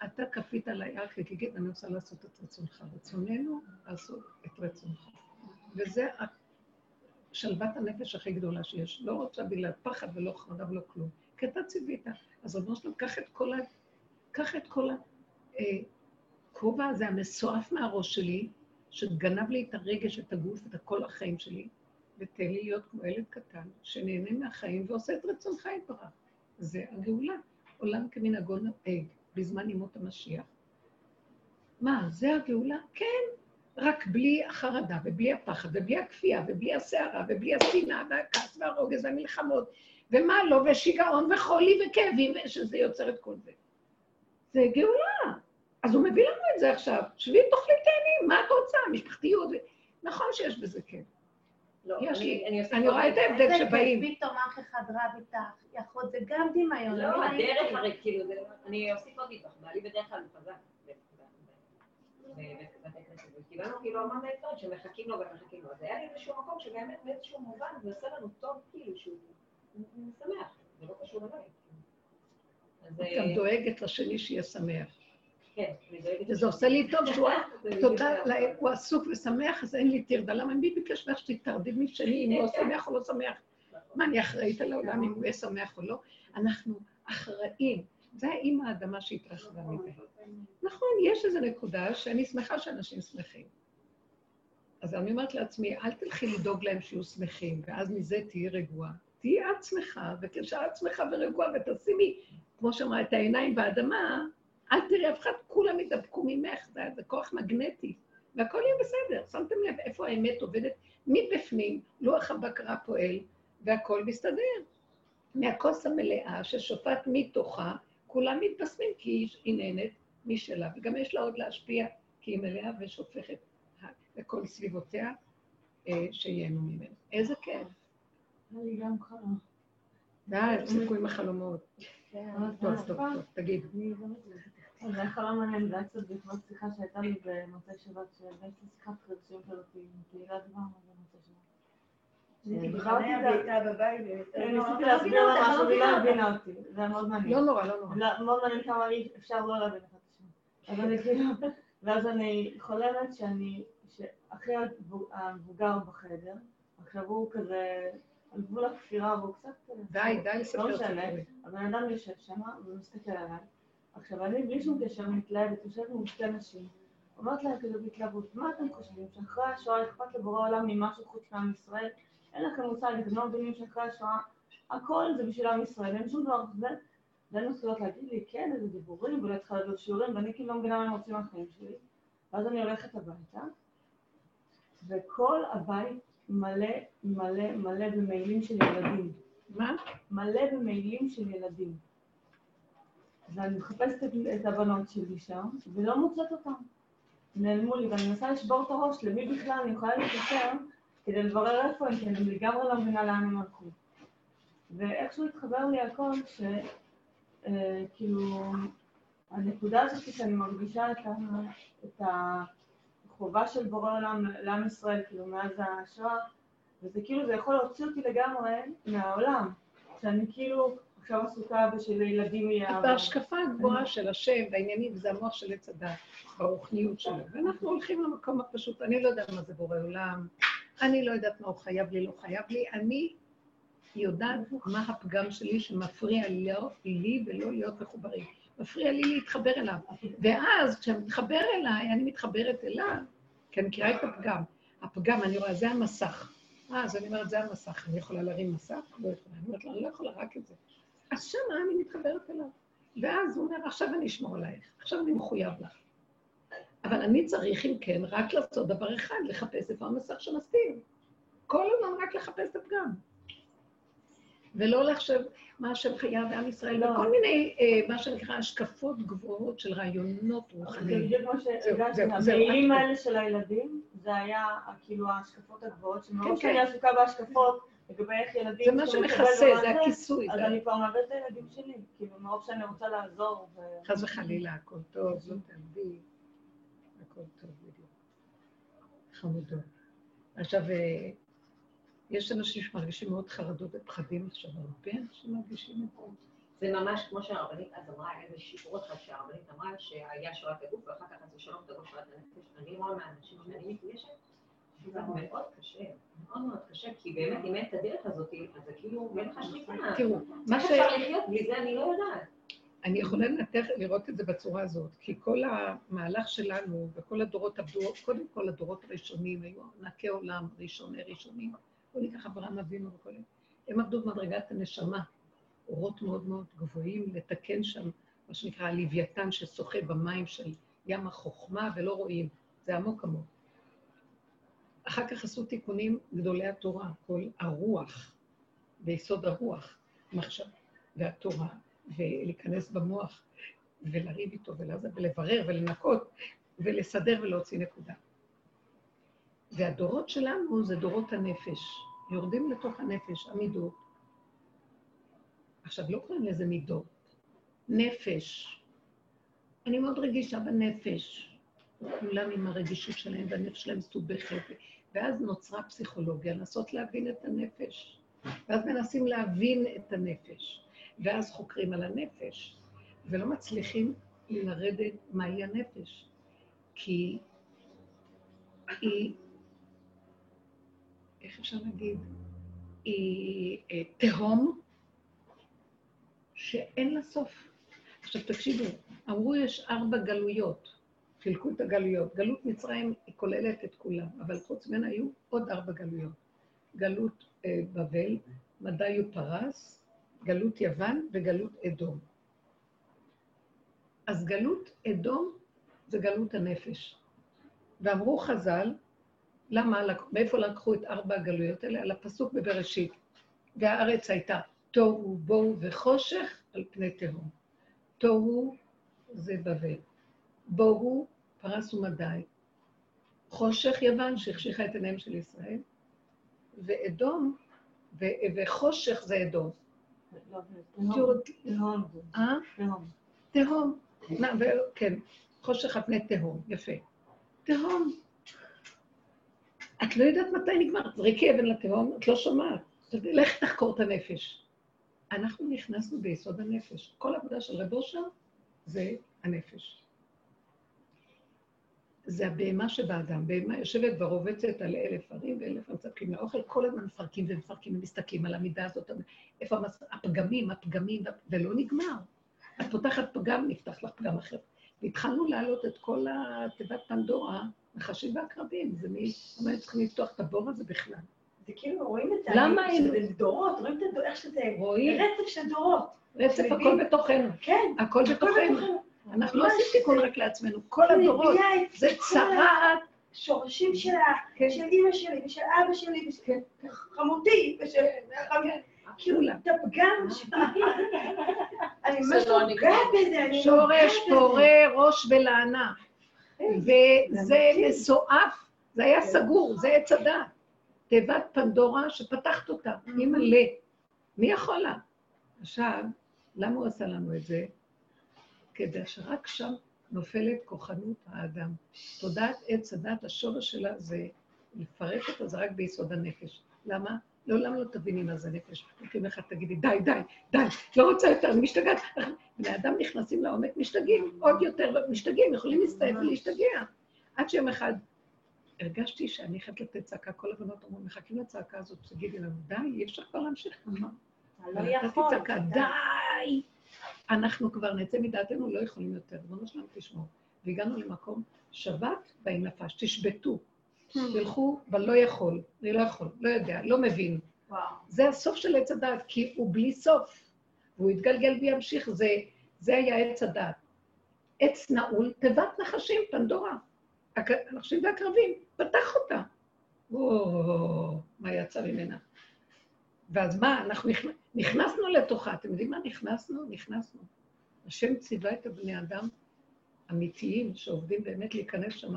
אתה כפית עליי אך וגיגית, אני רוצה לעשות את רצונך. רצוננו לעשות את רצונך. וזה ה- שלוות הנפש הכי גדולה שיש. לא רוצה בגלל פחד ולא חרדה ולא כלום. כי אתה ציווית. אז רבנו שלום, קח את כל ה... קח את כל הכובע הזה המסועף מהראש שלי, שגנב לי את הרגש, את הגוף, את כל החיים שלי, ותן לי להיות כמו ילד קטן, שנהנה מהחיים ועושה את רצונך יתברך. זה הגאולה. עולם כמנהגו נוהג בזמן ימות המשיח. מה, זה הגאולה? כן, רק בלי החרדה, ובלי הפחד, ובלי הכפייה, ובלי הסערה, ובלי השנאה, והכעס, והרוגז, והמלחמות, ומה לא, ושיגעון, וחולי, וכאבים, שזה יוצר את כל זה. זה גאולה. אז הוא מביא לנו את זה עכשיו. שבי תאכלי תהני, מה את רוצה? משפחתיות. נכון שיש בזה כן. לא, יש לי- אני רואה את. ההבדל שבאים. פתאום אח אחד רב איתך, יכול, זה גם דמיון. לא. הדרך הרי, כאילו, אני אוסיף עוד נדבך, בעלי בדרך כלל הוא חזק וקיבלנו כאילו המון עצות שמחכים לו ומחכים לו, אז היה לי איזשהו מקום שבאמת באיזשהו מובן זה עושה לנו טוב, כאילו, שהוא הוא שמח, זה לא קשור אליי. אז את אה, גם דואגת לשני שיהיה שמח. כן, אני דואגת. וזה עושה לי טוב שהוא תודה. לאל, הוא עסוק ושמח, אז אין לי טרדה. למה מי ביקש ממך שתתרדי שני אם הוא לא שמח או לא שמח? מה, אני אחראית על העולם אם הוא יהיה שמח או לא? אנחנו אחראים. זה האימא האדמה שהתרחבה מזה. נכון, יש איזו נקודה שאני שמחה שאנשים שמחים. אז אני אומרת לעצמי, אל תלכי לדאוג להם שיהיו שמחים, ואז מזה תהיי רגועה. תהיי את שמחה, וכשאת שמחה ורגועה, ותשימי, כמו שאמרה, את העיניים באדמה, אל תראי אף אחד, כולם ידבקו ממך, זה, זה כוח מגנטי, והכל יהיה בסדר. שמתם לב איפה האמת עובדת? מבפנים, לוח הבקרה פועל, והכל מסתדר. מהכוס המלאה ששופט מתוכה, כולם מתבשמים כי היא- נהנית משלה, וגם יש לה עוד להשפיע, כי היא מלאה ושופכת לכל סביבותיה אה, שייהנו ממנו. איזה כיף. לי גם חלום. די, תפסיקו עם החלומות. כן, טוב, טוב, טוב, תגיד. היה חלום מעניין, זה היה קצת בעקבות שיחה שהייתה לי במוצאי שבת, שהבאתי שיחת חדשים כזאת עם תהילת דבר במוצאי שבת. דיברתי איתה- בבית. כן, ניסיתי להסביר לה משהו והיא לא הבינה אותי, זה היה מאוד מעניין. לא נורא, לא נורא. לא, מאוד מעניין כמה אפשר לא להבין אחד את השני. אז אני כאילו, ואז אני חולמת שאני, שאחי המבוג- המבוגר בחדר, עכשיו הוא כזה על גבול הכפירה והוא קצת... די, די לספר לא משנה. הבן אדם יושב שם ומסתכל עליי. עכשיו אני בלי שום קשר מתלהבת, יושבת עם שתי נשים, אומרת להם כזה בהתלהבות, מה אתם חושבים, שאחרי השואה אכפת לבורא עולם ממשהו חוץ מעם ישראל? אין לכם מושג, אתם לא מבינים שאחרי השואה הכל זה בשביל עם ישראל, אין שום דבר כזה. והן מתחילות להגיד לי, כן, איזה דיבורים, ואולי צריכה לדעת שיעורים, ואני כאילו לא מבינה מה הם רוצים מהחיים שלי. ואז אני הולכת הביתה, וכל הבית מלא, מלא, מלא במעילים של ילדים. מה? מלא במעילים של ילדים. ואני מחפשת את, את הבנות שלי שם, ולא מוצאת אותן. נעלמו לי, ואני מנסה לשבור את הראש למי בכלל אני יכולה להתקשר כדי לברר איפה הם, כי אני לגמרי לא מבינה לאן הם הלכו. ואיכשהו התחבר לי הכל, שכאילו, הנקודה הזאת שאני מרגישה את, ה, את החובה של בורא עולם לעם ישראל, כאילו, מאז השואה, וזה כאילו, זה יכול להוציא אותי לגמרי מהעולם, שאני כאילו עכשיו עסוקה ושלילדים יהיה... בהשקפה הגבוהה של השם והעניינים, וזה המוח של עץ הדת, ברוחניות שלו. ואנחנו הולכים למקום הפשוט, אני לא יודעת מה זה בורא עולם, אני לא יודעת מה הוא חייב לי, לא חייב לי, אני יודעת מה הפגם שלי שמפריע לי ולא להיות מחוברים. מפריע לי להתחבר אליו. ואז כשאני מתחבר אליי, אני מתחברת אליו, כי אני מכירה את הפגם. הפגם, אני רואה, זה המסך. אה, אז אני אומרת, זה המסך. אני יכולה להרים מסך? לא יכולה. אני אומרת לו, אני לא יכולה, רק את זה. אז שמה אני מתחברת אליו. ואז הוא אומר, עכשיו אני אשמור עלייך, עכשיו אני מחויב לך. אבל אני צריך, אם כן, רק לעשות דבר אחד, לחפש איפה המסך שמסתיר. כל הזמן רק לחפש את הפגם. ולא לחשוב מה השם חייב בעם ישראל, לא. וכל מיני, אה, מה שנקרא, השקפות גבוהות של רעיונות זה רוחניים. מה זהו, שהרגשתי, המעילים האלה של הילדים, זה היה כאילו ההשקפות הגבוהות, כן, שמרוב כן. שאני עסוקה בהשקפות לגבי איך ילדים... זה מה שמכסה, זה הכיסוי. אז אני כבר מאבדת את הילדים שלי, כאילו מרוב שאני רוצה לעזור. חס וחלילה, הכל טוב, לא תעבדי, הכל טוב בדיוק. חמודות. עכשיו, אה, יש אנשים שמרגישים מאוד חרדות ופחדים עכשיו, הרבה אנשים מרגישים את זה. זה ממש כמו שהרבנית אז אמרה, איזה שיעור אחד שהרבנית אמרה שהיה שואת הגוף ואחר כך זה שלום תבוא שואת הנפש. אני רואה מהאנשים שאני מתגשת, שזה מאוד קשה, מאוד מאוד קשה, כי באמת אם אין את הדרך הזאת, אז זה כאילו, אין לך שליטה. תראו, מה איך ש... אפשר לחיות בלי זה, אני לא יודעת. אני יכולה לנתח, לראות את זה בצורה הזאת, כי כל המהלך שלנו וכל הדורות עבדו, קודם כל הדורות הראשונים היו ענקי עולם, ראשוני ראשונים, בוא ניקח אברהם אבינו וכל אלה, הם עבדו במדרגת הנשמה, אורות מאוד מאוד גבוהים, לתקן שם מה שנקרא הלוויתן ששוחה במים של ים החוכמה ולא רואים, זה עמוק עמוק. אחר כך עשו תיקונים גדולי התורה, כל הרוח, ביסוד הרוח, מחשב, והתורה, ולהיכנס במוח, ולריב איתו, ולברר, ולנקות, ולסדר ולהוציא נקודה. והדורות שלנו זה דורות הנפש. יורדים לתוך הנפש, המידות. עכשיו, לא קוראים לזה מידות. נפש. אני מאוד רגישה בנפש. כולם עם הרגישות שלהם, והנפש שלהם מסובכת. ואז נוצרה פסיכולוגיה, לנסות להבין את הנפש. ואז מנסים להבין את הנפש. ואז חוקרים על הנפש, ולא מצליחים לרדת מהי הנפש, כי היא, איך אפשר להגיד, היא אה, תהום שאין לה סוף. עכשיו תקשיבו, אמרו יש ארבע גלויות, חילקו את הגלויות. גלות מצרים היא כוללת את כולם, אבל חוץ ממנה היו עוד ארבע גלויות. גלות אה, בבל, מדי ופרס, גלות יוון וגלות אדום. אז גלות אדום זה גלות הנפש. ואמרו חז"ל, למה, מאיפה לקחו את ארבע הגלויות האלה? על הפסוק בבראשית. והארץ הייתה תוהו בוהו וחושך על פני תהום. תוהו זה בבל. בוהו פרס ומדי. חושך יוון שהחשיכה את עיניהם של ישראל, ואדום, ו- וחושך זה אדום. לא, תהום זה. אה? תהום. תהום. כן, חושך על פני תהום, יפה. תהום. את לא יודעת מתי נגמר, זריקי אבן לתהום, את לא שומעת. לך תחקור את הנפש. אנחנו נכנסנו ביסוד הנפש. כל עבודה של רב אושר זה הנפש. זה הבהמה שבאדם. בהמה יושבת ורובצת על אלף ערים ואלף מצפים לאוכל, כל הזמן מפרקים ומפרקים ומסתכלים על המידה הזאת, איפה המס... הפגמים, הפגמים, ולא נגמר. את פותחת פגם, נפתח לך פגם אחר. והתחלנו להעלות את כל התיבת פנדורה, נחשים ועקרבים. זה מי... למה הם צריכים לפתוח את הבור הזה בכלל? זה כאילו, רואים את זה, למה שזה דורות, רואים את הדור, איך שזה, רואים? רצף של דורות. רצף, הכל? בתוכנו. כן, הכל בתוכנו. אנחנו לא ממש, עושים תיקון רק לעצמנו. כל הדורות. זה צרעת. השורשים שלה, כן. של אימא שלי ושל אבא שלי ושל חמותי ושל... כאילו. את הפגם שלי. אני ממש זה לא נוגעת בזה, שורש. פורה ראש ולענה. וזה מסועף, זה היה סגור, זה עץ הדעת. תיבת פנדורה שפתחת אותה, היא מלא. מי יכול לה? עכשיו, למה הוא עשה לנו את זה? כדי שרק שם נופלת כוחנות האדם. תודעת עץ הדת, השורש שלה זה לפרק אותה, זה רק ביסוד הנפש. למה? לעולם לא תביני מה זה נפש. לפעמים אחד תגידי, די, די, די, לא רוצה יותר, אני משתגעת. בני אדם נכנסים לעומק, משתגעים, עוד יותר משתגעים, יכולים להסתעף ולהשתגע. עד שיום אחד הרגשתי שאני חייבת לתת צעקה, כל הבנות אמרו, מחכים לצעקה הזאת, תגידי לנו, די, אי אפשר כבר להמשיך ככה. לא יכול. צעקה, די! אנחנו כבר נצא מדעתנו, לא יכולים יותר, ריבונו שלנו תשמעו. והגענו למקום, שבת בהם נפש, תשבתו. תלכו בלא יכול, אני לא יכול, לא יודע, לא מבין. וואו. זה הסוף של עץ הדעת, כי הוא בלי סוף. והוא יתגלגל וימשיך, זה, זה היה עץ הדעת. עץ נעול, תיבת נחשים, פנדורה. הנחשים והקרבים, פתח אותה. או, מה יצא ממנה? ואז מה, אנחנו נכ... נכנסנו לתוכה, אתם יודעים מה נכנסנו? נכנסנו. השם ציווה את הבני אדם אמיתיים, שעובדים באמת להיכנס שם.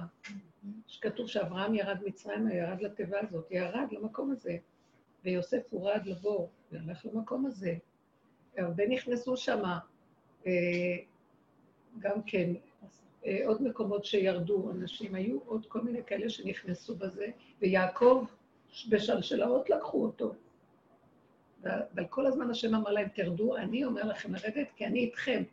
שכתוב שאברהם ירד מצרימה, ירד לתיבה הזאת, ירד למקום הזה, ויוסף הורד לבור, והלך למקום הזה. הרבה נכנסו שם, אה, גם כן, אה, עוד מקומות שירדו אנשים, היו עוד כל מיני כאלה שנכנסו בזה, ויעקב בשלשלאות לקחו אותו. אבל כל הזמן השם אמר להם, תרדו, אני אומר לכם לרדת, כי אני איתכם.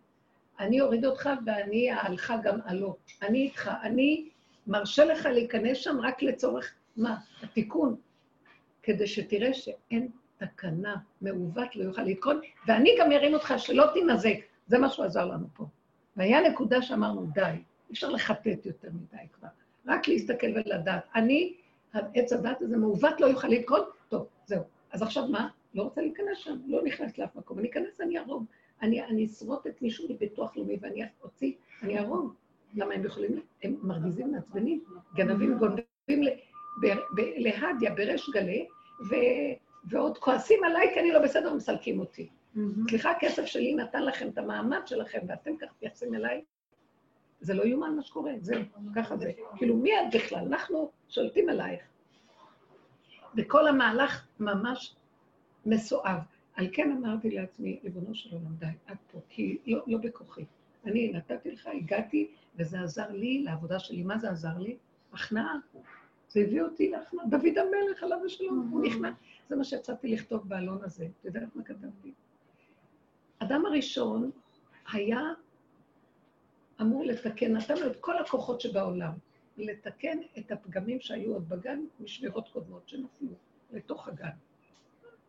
אני אוריד אותך ואני אעלך גם עלו. אני איתך, אני מרשה לך להיכנס שם רק לצורך, מה? התיקון. כדי שתראה שאין תקנה, מעוות לא יוכל לתקון, ואני גם ארים אותך שלא תינזק. זה מה שהוא עזר לנו פה. והיה נקודה שאמרנו, די, אי אפשר לחטט יותר מדי כבר. רק להסתכל ולדעת. אני, עץ הדת הזה מעוות לא יוכל לתקון, טוב, זהו. אז עכשיו מה? לא רוצה להיכנס שם, לא נכנס לאף מקום. אני אכנס, אני ארוג. אני, אשרוט את מישהו מביטוח לאומי ואני אוציא, אני ארוג. למה הם יכולים, הם מרגיזים, מעצבנים, גנבים, גונבים להדיה, בריש גלי, ו, ועוד כועסים עליי כי אני לא בסדר ומסלקים אותי. סליחה, הכסף שלי נתן לכם את המעמד שלכם, ואתם ככה מתייחסים אליי? זה לא יאומן מה שקורה, זהו, ככה זה. כאילו, מי את בכלל? אנחנו שולטים עלייך. וכל המהלך ממש מסואב. על כן אמרתי לעצמי, ריבונו של עולם, די, את פה, כי לא, לא בכוחי. אני נתתי לך, הגעתי, וזה עזר לי לעבודה שלי. מה זה עזר לי? הכנעה. זה הביא אותי להכנעה. דוד המלך, עליו השלום, הוא נכנע. זה מה שיצאתי לכתוב בעלון הזה. את יודעת מה כתבתי? אדם הראשון היה אמור לתקן, נתן לו את כל הכוחות שבעולם, לתקן את הפגמים שהיו עוד בגן משבירות קודמות שנפלו לתוך הגן.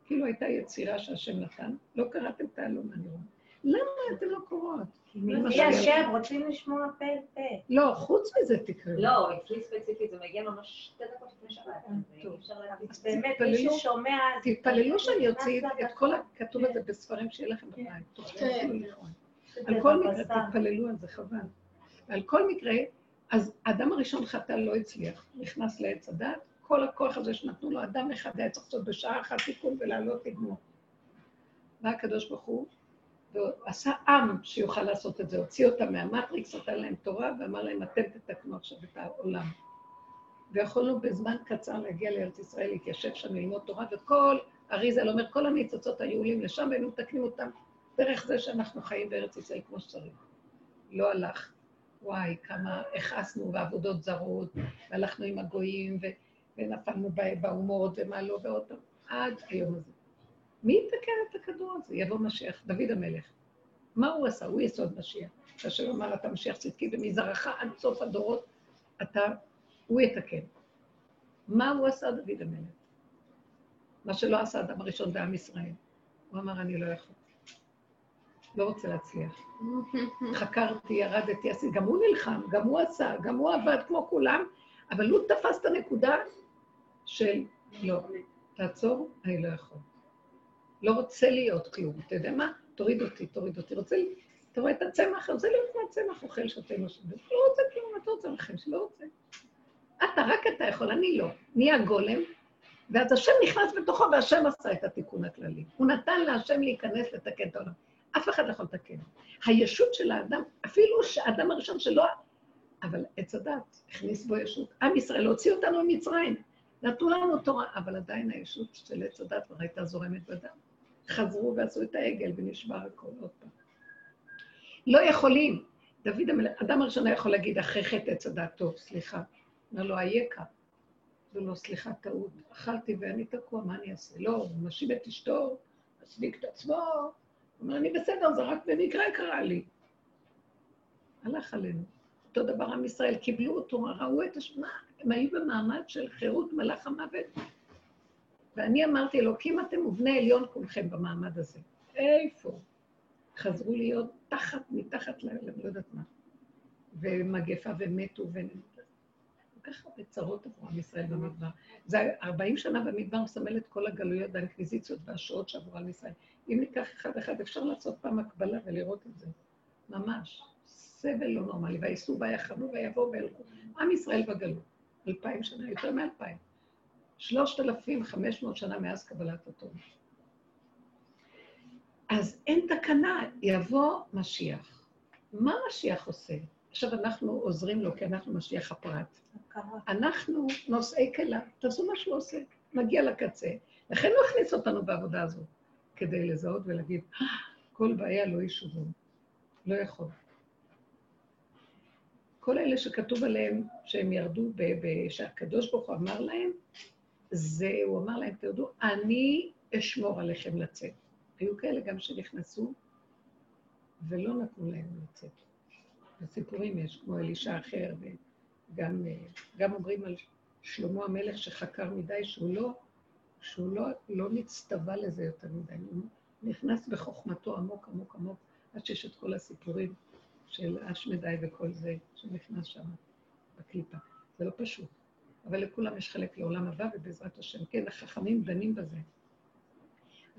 כאילו הייתה יצירה שהשם נתן, לא קראתם את העלון, אני רואה. למה אתם לא קוראות? מי השם? רוצים לשמוע פה פה. לא, חוץ מזה תקראו. לא, אצלי ספציפית זה מגיע ממש שתי דקות לפני שבת. אז טוב. אי אפשר להגיד. אז באמת, מי ששומע... תתפללו שאני נכנס אוציא את לדקה. כל ה... כתוב את זה בספרים שיהיה לכם בבית. כן. על כל. מקרה, תתפללו על זה, חבל. על כל מקרה, אז האדם הראשון חטא לא הצליח, נכנס לעץ הדת, כל הכוח הזה שנתנו לו, אדם אחד היה צריך לעשות בשעה אחת תיקון ולעלות לגמור. בא הקדוש ברוך הוא, ועשה עם שיוכל לעשות את זה, הוציא אותם מהמטריקס, נתן להם תורה, ואמר להם, אתם תתקנו עכשיו את העולם. ויכולנו בזמן קצר להגיע לארץ ישראל, להתיישב שם, ללמוד תורה, וכל, אריזל אומר, כל הניצוצות היו עולים לשם, והיינו מתקנים אותם דרך זה שאנחנו חיים בארץ ישראל כמו שצריך. לא הלך. וואי, כמה הכעסנו בעבודות זרות, והלכנו עם הגויים, ו... ונפלנו ב- באומות, ומה לא, ועוד פעם, עד היום הזה. מי יתקן את הכדור הזה? יבוא משיח, דוד המלך. מה הוא עשה? הוא יסוד משיח. כאשר אמר, אתה משיח צדקי ומזרעך עד סוף הדורות, אתה, הוא יתקן. מה הוא עשה, דוד המלך? מה שלא עשה אדם הראשון בעם ישראל. הוא אמר, אני לא יכול. לא רוצה להצליח. חקרתי, ירדתי, עשיתי, גם הוא נלחם, גם הוא עשה, גם הוא עבד כמו כולם, אבל הוא תפס את הנקודה של לא, תעצור, אני לא יכול. לא רוצה להיות כלום. אתה יודע מה? תוריד אותי, תוריד אותי. רוצה, לי- אתה רואה את הצמח? רוצה להיות כמו הצמח, אוכל, שותה, נושם. לא רוצה כלום, אתה רוצה לכם שלא רוצה. אתה, רק אתה יכול, אני לא. נהיה גולם, ואז השם נכנס בתוכו, והשם עשה את התיקון הכללי. הוא נתן להשם להיכנס לתקן את העולם. אף אחד לא יכול לתקן. הישות של האדם, אפילו שהאדם הראשון שלא אבל עץ הדת הכניס בו ישות. עם ישראל הוציא אותנו ממצרים, נתנו לנו תורה, אבל עדיין הישות של עץ הדת כבר הייתה זורמת בדם. חזרו ועשו את העגל ונשבר הכל עוד פעם. לא יכולים. דוד המלך, אדם הראשון היה יכול להגיד אחרי חטא עץ הדת, טוב, סליחה. אומר לו, אייכה. אמר לו, סליחה, טעות. אכלתי ואני תקוע, מה אני אעשה? לא, הוא משיב את אשתו, מצדיק את עצמו. הוא אומר, אני בסדר, זה רק במקרה קרה לי. הלך עלינו. אותו דבר עם ישראל, קיבלו אותו, ראו את השנה, הם היו במעמד של חירות מלאך המוות. ואני אמרתי, אלוקים אתם ובני עליון כולכם במעמד הזה. איפה? חזרו להיות תחת, מתחת, ל... לא יודעת מה. ומגפה ומתו, ו... כל כך הרבה צרות עברו עם ישראל במדבר. זה 40 שנה במדבר מסמל את כל הגלויות והאינקוויזיציות והשואות שעברו על ישראל. אם ניקח אחד-אחד, אפשר לעשות פעם הקבלה ולראות את זה. ממש. סבל לא נורמלי, וייסעו ויחנו ויבואו וילכו. עם ישראל בגלות, אלפיים שנה, יותר מאלפיים. שלושת אלפים חמש מאות שנה מאז קבלת התורה. אז אין תקנה, יבוא משיח. מה משיח עושה? עכשיו אנחנו עוזרים לו, כי אנחנו משיח הפרט. אנחנו נושאי כלה, תעשו מה שהוא עושה, נגיע לקצה. לכן הוא הכניס אותנו בעבודה הזו, כדי לזהות ולהגיד, "אה, כל בעיה לא ישובו, לא יכול. כל אלה שכתוב עליהם שהם ירדו, ב- ב- שהקדוש ברוך הוא אמר להם, זה, הוא אמר להם, תרדו, אני אשמור עליכם לצאת. היו כאלה גם שנכנסו ולא נתנו להם לצאת. וסיפורים יש, כמו אלישע אחר, וגם גם אומרים על שלמה המלך שחקר מדי, שהוא לא, שהוא לא, לא נצטווה לזה יותר מדי, הוא נכנס בחוכמתו עמוק עמוק עמוק, עד שיש את כל הסיפורים של אשמדי וכל זה שנכנס שם בקליפה. זה לא פשוט. אבל לכולם יש חלק לעולם הבא, ובעזרת השם, כן, החכמים דנים בזה.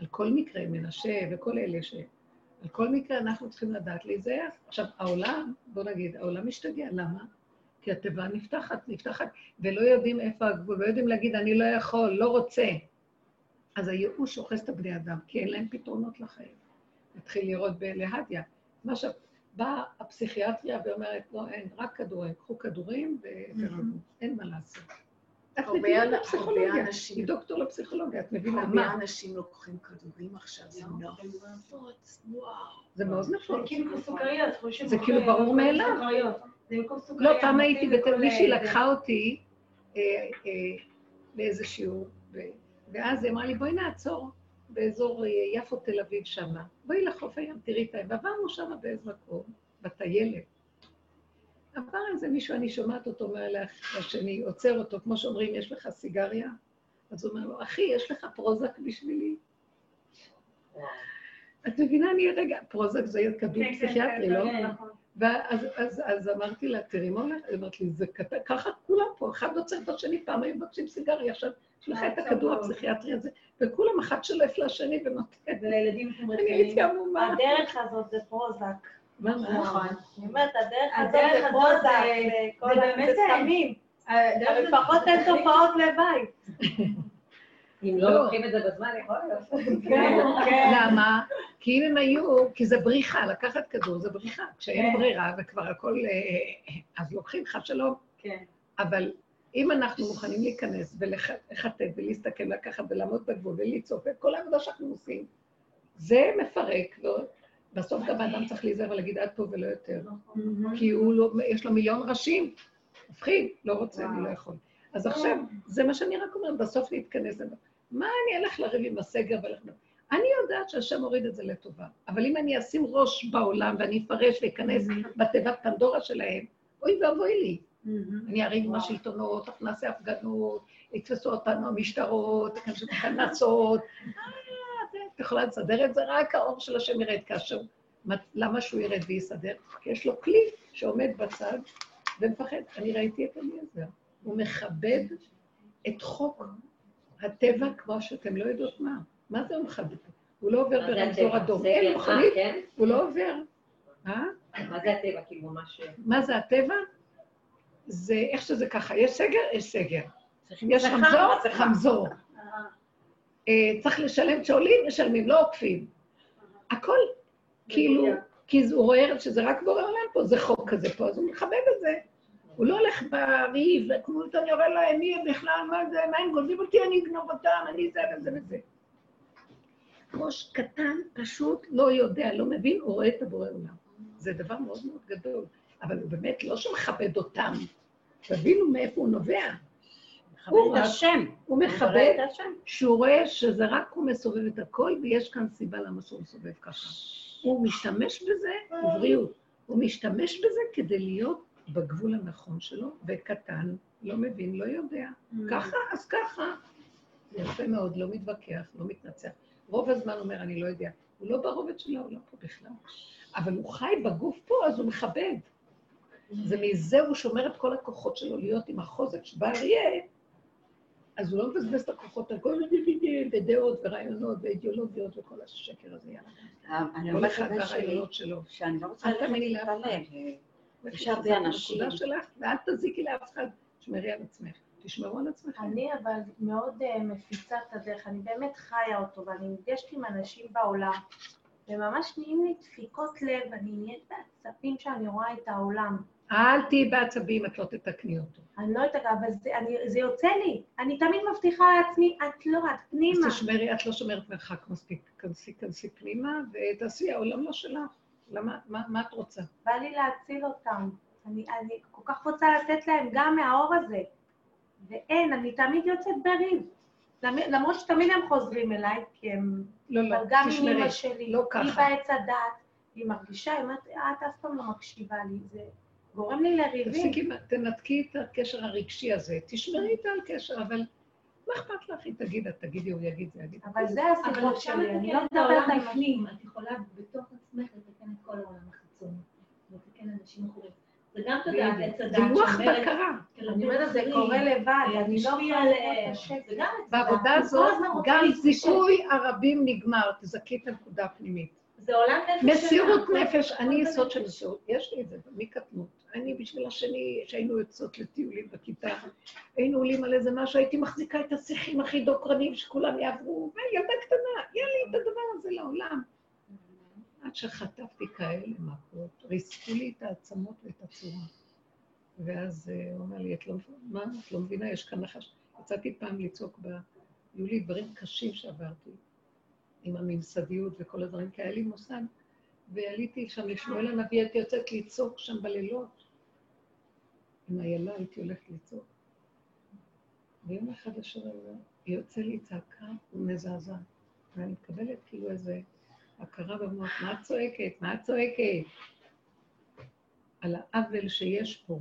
על כל מקרה, מנשה וכל אלה ש... על כל מקרה אנחנו צריכים לדעת להיזהר. עכשיו, העולם, בוא נגיד, העולם משתגע, למה? כי התיבה נפתחת, נפתחת, ולא יודעים איפה הגבול, לא יודעים להגיד, אני לא יכול, לא רוצה. אז הייאוש אוחז את הבני אדם, כי אין להם פתרונות לחיים. נתחיל לראות בלהדיה. מה ש... באה הפסיכיאטריה ואומרת, לא, אין, רק כדורים, קחו כדורים ותרדו, אין מה לעשות. את הרבה מבינה הרבה אנשים- היא דוקטור לפסיכולוגיה, את מבינה הרבה מה? אנשים לוקחים כדורים עכשיו, זה נפוץ, וואו. זה מאוד זה נפוץ. כאילו כמו סוכריות, חושבים זה כאילו ברור מאליו. סוכריות. זה. לא, פעם הייתי, בתל לכל, מישהי לקחה אותי אה, אה, לאיזה שיעור, ואז היא אמרה לי, בואי נעצור באזור אה, יפו תל אביב שמה. בואי לחוף הים, תראי את הים. ועברנו שמה באיזה מקום, בטיילת. עבר איזה מישהו, אני שומעת אותו אומר לך לשני, עוצר אותו, כמו שאומרים, יש לך סיגריה? אז הוא אומר לו, אחי, יש לך פרוזק בשבילי? את מבינה, אני רגע, פרוזק זה כדור כן, כן, פסיכיאטרי, כן, לא? ואז אז, אז אמרתי לה, תראי מה הולך? היא אמרת לי, זה קטן, ככה כולם פה, אחד עוצר את השני, פעם היו מבקשים סיגריה, עכשיו יש לך את הכדור הפסיכיאטרי הזה, וכולם אחד שולף לשני ונותן. ולילדים אני הייתי עמומה. הדרך הזאת זה פרוזק. מה, מה? נכון. אני אומרת, הדרך הזאת זה פרוזק, זה- באמת סמים. אבל לפחות אין תופעות לוואי. אם לא. לא לוקחים את זה בזמן, יכול להיות. כן, כן. למה? כי אם הם היו, כי זה בריחה, לקחת כדור זה בריחה. כשאין כן. ברירה וכבר הכל, אה, אז לוקחים חד שלום. כן. אבל אם אנחנו מוכנים להיכנס ולחטט ולהסתכל, לקחת ולעמוד בגבול ולצעוק, וכל העבודה שאנחנו עושים, זה מפרק? בסוף גם האדם צריך להיזהר ולהגיד עד פה ולא יותר. כי הוא לא, יש לו מיליון ראשים. מפחיד, לא רוצה, אני לא יכול. אז עכשיו, זה מה שאני רק אומרת, בסוף להתכנס. לזה. מה אני אלך לריב עם הסגר ואלך... אני יודעת שהשם הוריד את זה לטובה, אבל אם אני אשים ראש בעולם ואני אפרש ואכנס בתיבת פנדורה שלהם, אוי ואבוי לי. אני אריב עם השלטונות, אנחנו נעשה הפגנות, יתפסו אותנו המשטרות, כנסות. אה, את יכולה לסדר את זה, רק האור של השם ירד כאשר. למה שהוא ירד ויסדר? כי יש לו כלי שעומד בצד ומפחד. אני ראיתי את אליעזר. הוא מכבד את חוק הטבע כמו שאתם לא יודעות מה. מה זה הוא מכבד? הוא לא עובר מה ברמזור? אדום. אין מכונית, כן? הוא לא עובר. אה? מה זה הטבע? כאילו ממש... מה זה הטבע? זה איך שזה ככה, יש סגר, יש סגר. יש רמזור. רמזור. אה, צריך לשלם, כשעולים, משלמים, לא עוקפים. הכל, כאילו, כי הוא רואה שזה רק בורא עולם פה, זה חוק כזה פה, אז הוא מכבד את זה. הוא לא הולך בריב, וכמו אתה יורה להם, מי בכלל, מה זה, מה הם גונבים אותי, אני אגנוב אותם, אני זה וזה וזה. ראש קטן, פשוט לא יודע, לא מבין, הוא רואה את הבורא עולם. זה דבר מאוד מאוד גדול, אבל הוא באמת לא שמכבד אותם. תבינו מאיפה הוא נובע. הוא השם. הוא מכבד. שהוא רואה שזה רק הוא מסובב את הכל, ויש כאן סיבה למה שהוא מסובב ככה. הוא משתמש בזה, בבריאות, הוא משתמש בזה כדי להיות בגבול הנכון שלו, וקטן, לא מבין, לא יודע. ככה, אז ככה. זה יפה מאוד, לא מתווכח, לא מתנצח. רוב הזמן אומר, אני לא יודע. הוא לא ברובד של העולם פה בכלל. אבל הוא חי בגוף פה, אז הוא מכבד. זה מזה הוא שומר את כל הכוחות שלו להיות עם החוזק שבא אריה, אז הוא לא מבזבז את הכוחות על כל מיני ודעות ורעיונות ואידיאולוגיות וכל השקר הזה, יאללה. אני אומרת אחד לבן שלי, והרעיונות שלו. שאני לא רוצה. להתפלל. הרבה חזק אנשים. בנקודה שלך, ואל תזיקי לאף אחד. תשמרי על עצמך. תשמרו על עצמכם. אני אבל מאוד אה, מפיצה את הדרך, אני באמת חיה אותו, ואני נפגשת עם אנשים בעולם, וממש נהיים לי דפיקות לב, אני נהיית בעצבים שאני רואה את העולם. אל תהיי בעצבים, את לא תתקני אותו. אני לא יודעת, אבל זה, אני, זה יוצא לי. אני תמיד מבטיחה לעצמי, את לא, את אז פנימה. תשמרי, את לא שומרת מרחק מספיק. כנסי, כנסי פנימה, ותעשי, העולם לא שלך. למה, מה, מה את רוצה? בא לי להציל אותם. אני, אני כל כך רוצה לתת להם גם מהאור הזה. ואין, אני תמיד יוצאת בריב. למ- למרות שתמיד הם חוזרים אליי, כי הם... לא, לא, גם עם. אמא שלי, לא היא ככה. בעץ הדעת, היא מרגישה, היא אומרת, את אף פעם לא מקשיבה לי, זה גורם לי לריבים. תפסיקי, תנתקי את הקשר הרגשי הזה, תשמרי איתה על קשר, אבל מה אכפת לך? היא תגיד, את תגידי, הוא יגיד, זה יגיד. אבל זה אבל הסיפור שלי, אני לא מדברת על בפנים, את יכולה בתוך עצמך לתקן את כל העולם החיצוני, לתקן אנשים אחרים. זה גם תודעת עץ הדת זה שאומרת, בקרה. אני אומרת, זה קורה לבד, אני לא יכולה. לראות את השקט. בעבודה הזאת, גם. זיכוי הרבים נגמר, תזכי את הנקודה הפנימית. זה עולם נפש מסירות. נפש, אני. יסוד של מסירות, יש לי את זה מקטנות. אני בשביל השני, שהיינו יוצאות לטיולים בכיתה, היינו עולים על איזה משהו, הייתי מחזיקה את השיחים הכי דוקרנים שכולם יעברו, וילדה קטנה, יהיה לי את הדבר הזה לעולם. עד שחטפתי כאלה מכות, ריסקו לי את העצמות ואת הצורה. ואז אה, הוא אמר לי, את לא, מה, את לא מבינה, יש כאן נחש. יצאתי פעם לצעוק ב... היו לי דברים קשים שעברתי, עם הממסדיות וכל הדברים, כי היה לי מוסד, ועליתי שם לשמואל הנביא, הייתי יוצאת לצעוק שם בלילות. עם איילה הייתי הולכת לצעוק. ויום אחד השם אומר, יוצא לי צעקה מזעזעת, ואני מקבלת כאילו איזה הכרה במוח, מה את צועקת? מה את צועקת? על העוול שיש פה.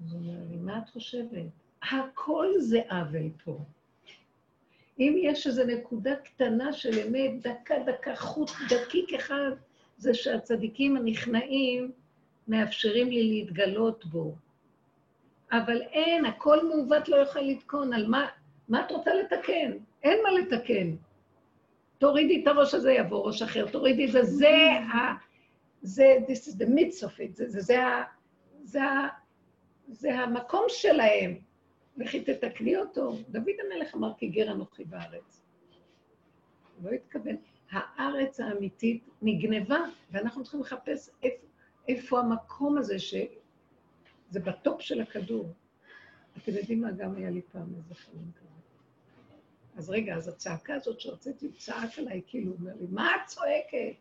אז הוא אומר לי, מה את חושבת? הכל זה עוול פה. אם יש איזו נקודה קטנה של אמת, דקה, דקה, חוט דקיק אחד, זה שהצדיקים הנכנעים מאפשרים לי להתגלות בו. אבל אין, הכל מעוות לא יוכל לתקון. על מה, מה את רוצה לתקן? אין מה לתקן. תורידי את הראש הזה, יבוא ראש אחר, תורידי את זה, זה ה... זה, this is the midst of it, זה, זה, זה, זה, ה, זה המקום שלהם. לכי תתקני אותו. דוד המלך אמר, כי גר אנוכי בארץ. הוא לא התכוון. הארץ האמיתית נגנבה, ואנחנו צריכים לחפש איפה, איפה המקום הזה, שזה בטופ של הכדור. אתם יודעים מה, גם היה לי פעם איזה חלום כזה. אז רגע, אז הצעקה הזאת שהוצאתי, צעק עליי, כאילו, הוא אומר לי, מה את צועקת?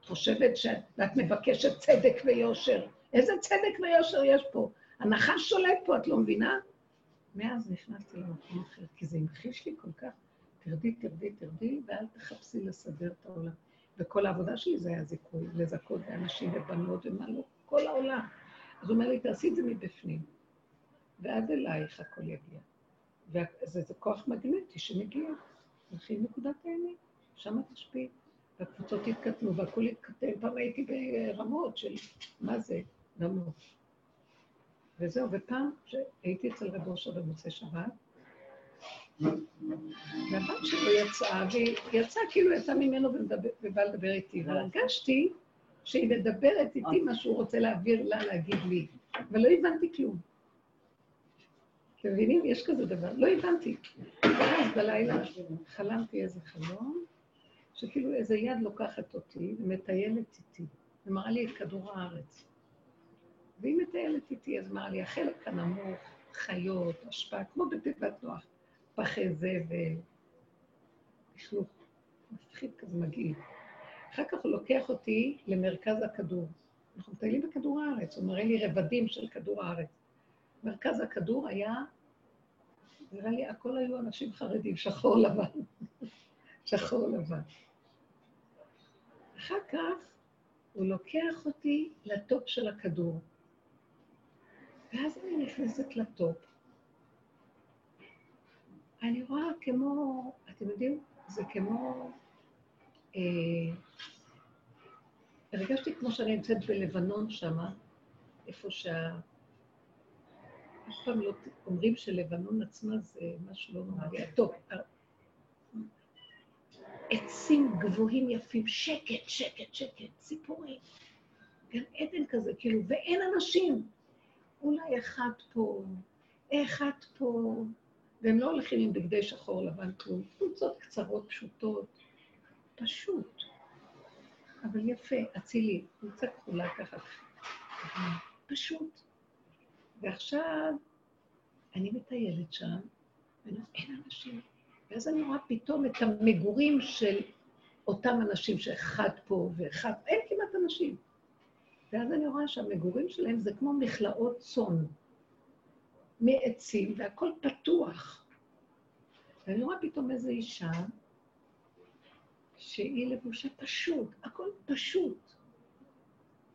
את חושבת שאת מבקשת צדק ויושר. איזה צדק ויושר יש פה? הנחש שולט פה, את לא מבינה? מאז נכנסתי למקום אחר, כי זה המחיש לי כל כך. תרדי, תרדי, תרדי, ואל תחפשי לסדר את העולם. וכל העבודה שלי זה היה זיכוי, לזכות באנשים ובנות ומה לא, כל העולם. אז הוא אומר לי, תעשי את זה מבפנים, ועד אלייך הכל יגיע. וזה זה כוח מגנטי שמגיע, לכי נקודת האמת, שם תשפיעי. והקבוצות התקטנו והכול התקטן. פעם הייתי ברמות של מה זה, נמות. וזהו, ופעם שהייתי אצל רב אושר במוצאי שבת, והבת שלו יצאה, והיא יצאה כאילו יצאה ממנו ובאה לדבר איתי, והרגשתי שהיא מדברת איתי מה שהוא רוצה להעביר לה, להגיד לי, אבל לא הבנתי כלום. אתם מבינים? יש כזה דבר. לא הבנתי. ואז בלילה חלמתי איזה חלום, שכאילו איזה יד לוקחת אותי ומטיילת איתי, ומראה לי את כדור הארץ. והיא מטיילת איתי, אז אמרה לי, החלק הנמוך, חיות, השפעה, כמו בתיבת נוח, פחי זבל, לכלוך, מפחיד כזה מגעיל. אחר כך הוא לוקח אותי למרכז הכדור. אנחנו מטיילים בכדור הארץ, הוא מראה לי רבדים של כדור הארץ. מרכז הכדור היה, נראה לי, הכל היו אנשים חרדים, שחור לבן. שחור לבן. אחר כך הוא לוקח אותי לטופ של הכדור. ואז אני נכנסת לטופ. אני רואה כמו, אתם יודעים, זה כמו... אה, הרגשתי כמו שאני נמצאת בלבנון שמה, איפה שה... אף פעם לא אומרים שלבנון עצמה זה משהו לא נורמלי. טוב, עצים גבוהים יפים, שקט, שקט, שקט, ציפורים. גן עדן כזה, כאילו, ואין אנשים. אולי אחד פה, אחד פה, והם לא הולכים עם בגדי שחור לבן כלום, קבוצות קצרות, פשוטות, פשוט. אבל יפה, אצילי, קבוצה כחולה ככה, פשוט. ועכשיו אני מטיילת שם, ואין אנשים. ואז אני רואה פתאום את המגורים של אותם אנשים שאחד פה ואחד, אין כמעט אנשים. ואז אני רואה שהמגורים שלהם זה כמו מכלאות צאן, מעצים, והכל פתוח. ואני רואה פתאום איזו אישה, שהיא לבושה פשוט, הכל פשוט.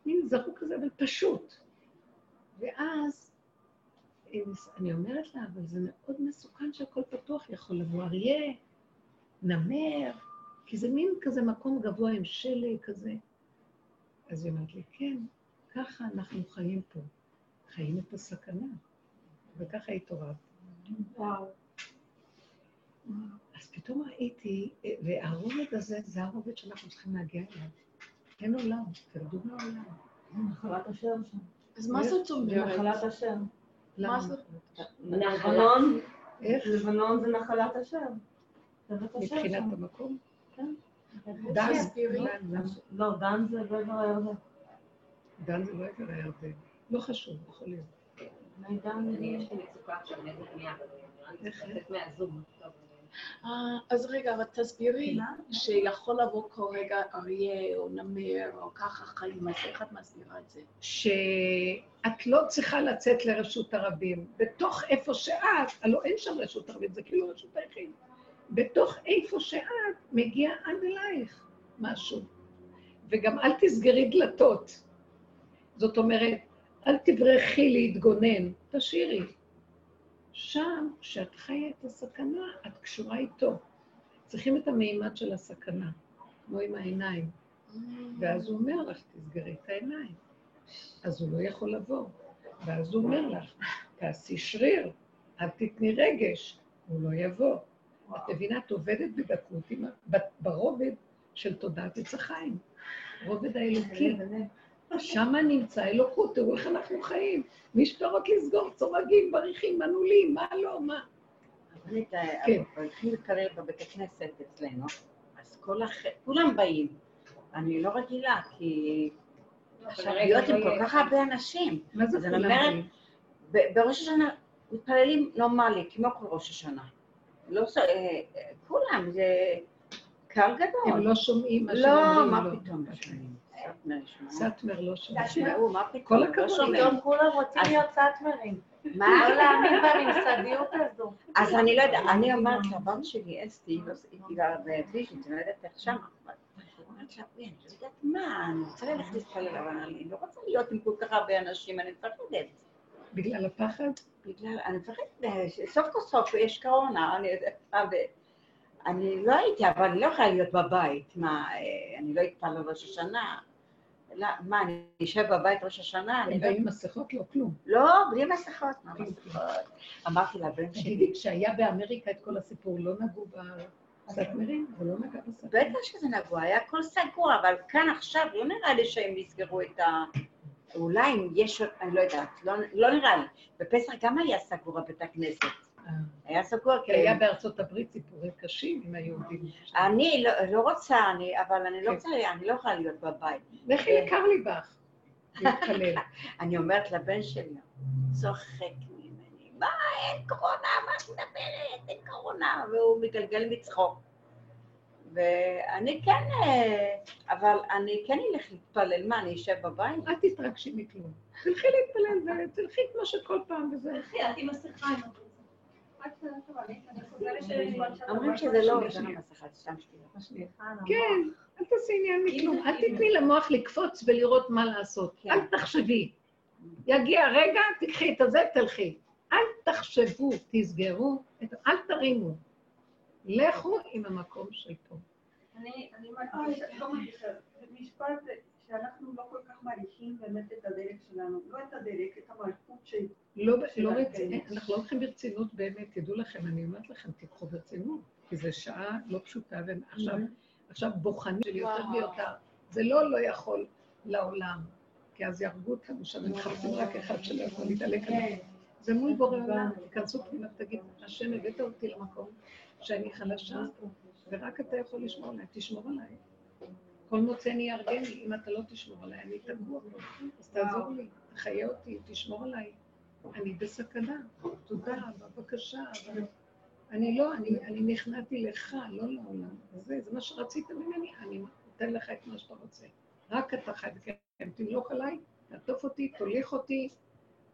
מין זרוק כזה, אבל פשוט. ואז אני אומרת לה, אבל זה מאוד מסוכן שהכל פתוח, יכול לבוא אריה, נמר, כי זה מין כזה מקום גבוה עם שלג כזה. אז היא אומרת לי, כן, ככה אנחנו חיים פה, חיים את הסכנה. וככה התעוררתי. וואו. אז פתאום ראיתי, והרובד הזה, זה הרובד שאנחנו צריכים להגיע אליו. אין עולם, תרדו מהעולם. זה נחלת השם שם. אז מה זאת אומרת? נחלת השם. מה זאת לבנון, זה נחלת השם. מבחינת. המקום? כן. דן? דן, למה? לא, דן זה בעבר הירדן. דן זה לא עבר הירדן. לא חשוב, יכול להיות. אה, אז רגע, אבל תסבירי שיכול לבוא כל רגע אריה או נמר או ככה חיים, אז איך את מסבירה את זה? שאת לא צריכה לצאת לרשות הרבים. בתוך איפה שאת, הלוא אין שם רשות הרבים, זה כאילו רשות היחיד. בתוך איפה שאת, מגיע עד אלייך משהו. וגם אל תסגרי דלתות. זאת אומרת, אל תברחי להתגונן, תשאירי. שם, כשאת חיה את הסכנה, את קשורה איתו. צריכים את המימד של הסכנה, כמו עם העיניים. ואז הוא אומר לך, תסגרי את העיניים. אז הוא לא יכול לבוא. ואז הוא אומר לך, תעשי שריר, אל תתני רגש, הוא לא יבוא. את מבינה, את עובדת בדקות ברובד של תודעת עץ החיים, רובד האלוקי. שם נמצא אלוקות, תראו איך אנחנו חיים. משטרות לסגור, צורגים, בריחים, מנעולים, מה לא, מה. רבנית, כן. הולכים להתפלל בבית הכנסת אצלנו, אז כל הח... כולם באים. אני לא רגילה, כי עכשיו רגע, להיות עם לא כל כך הרבה אנשים. מה זה אז אני כולם? בראש השנה מתפללים נורמלי, כמו כל ראש השנה. לא ש... אה, כולם, זה הם גדול. לא שומעים מה לא, שאומרים מה. פתאום לא שומעים. סטמר ישמעו. סאטמר לא שומע. תשמעו, מה פתאום? כל לא הכבוד. פתאום כולם רוצים להיות סאטמרים. מה? לא להאמין בממסדיות הזו. אז אני לא יודעת, אני אומרת לבת שלי, אסתי, לא- היא גרה בוויז'נט, אני לא יודעת איך שם, אבל אני אומרת לה, "אוי, אני לא יודעת מה, אני רוצה ללכת להתפלל, אבל אני לא רוצה להיות עם כל כך הרבה אנשים, אני מפחדת. בגלל הפחד? בגלל, אני מפחדת, סוף כל סוף יש קורונה, אני מה, אני לא הייתי, אבל אני לא יכולה להיות בבית, מה, אה, אני לא אתפלל ראש השנה. לא, מה, אני אשב בבית ראש השנה? אני לא... עם מסכות? לא, כלום. לא, בלי מסכות, מה מסכות? אמרתי לבן שלי, תגידי, כשהיה באמריקה את כל הסיפור, לא נגעו? זה לא נגע? בטח שזה נגוע, היה הכל סגור, אבל כאן עכשיו לא נראה לי שהם יסגרו את ה... אולי אם יש, אני לא יודעת, לא, לא נראה לי. בפסח גם היה סגור הבית הכנסת. אה. היה סגור, כי היה בארצות הברית סיפורים קשים עם היהודים. אני לא, לא רוצה, אני, אבל אני לא כן. רוצה, אני לא יכולה להיות בבית. לכי לקרליבך. להתפלל. אני אומרת לבן שלי, צוחק ממני, מה, אין קורונה, מה את מדברת, אין קורונה, והוא מגלגל מצחוק. ואני כן, אה, אבל אני כן אלך להתפלל, מה, אני אשב בבית? אל תתרגשי מכלום. תלכי להתפלל ותלכי כמו שכל פעם וזה. תלכי, את עם מסכה עם ש... אומרים שזה לא, זה לא מסכה, זה סתם שטויות. כן, אל תעשי עניין מכלום. אל תתני למוח לקפוץ ולראות מה לעשות. כן. אל תחשבי. יגיע רגע, תקחי את הזה, תלכי. אל תחשבו, תסגרו, את- אל תרימו. לכו עם המקום של פה. אני אני מרגישה, לא מרגישה, זה משפט שאנחנו לא כל כך מעריכים באמת את הדרך שלנו, לא את הדרך, את המלכות של... לא, לא. רציני, אנחנו לא לוקחים ברצינות באמת, תדעו לכם, אני אומרת לכם, תיקחו ברצינות, כי זו שעה לא פשוטה, ועכשיו עכשיו בוחנים של יותר. ויותר. זה לא לא יכול לעולם, כי אז יהרגו אותנו, שם מחפשים רק אחד שלא יכול להתעלק עליו. זה מול בורא עולם, תיכנסו פנימה ותגיד, השם הבאת אותי למקום שאני חלשה, ורק אתה יכול לשמור עליי, תשמור עליי. כל מוצאני יהרגני, אם אתה לא תשמור עליי, אני תגוע פה. אז תעזור לי, תחיה אותי, תשמור עליי. אני בסכנה, תודה, בבקשה, אני לא, אני, אני נכנעתי לך, לא לעולם. זה, זה מה שרצית ממני, אני אתן לך את מה שאתה רוצה. רק אתה חי וקיים, תמלוך עליי, תעטוף אותי, תוליך אותי.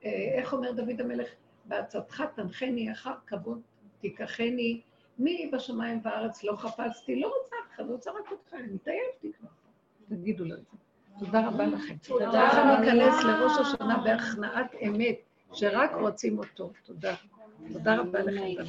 אה, איך אומר דוד המלך? בעצתך תנחני אחר כבוד תיקחני, מי בשמיים וארץ לא חפצתי, לא רוצה אף אחד, רוצה רק אותך, אני התעייפתי כבר. תגידו לו את זה. תודה רבה לכם. תודה. ככה ניכנס לראש השנה בהכנעת אמת, שרק רוצים אותו. תודה. תודה רבה לכם.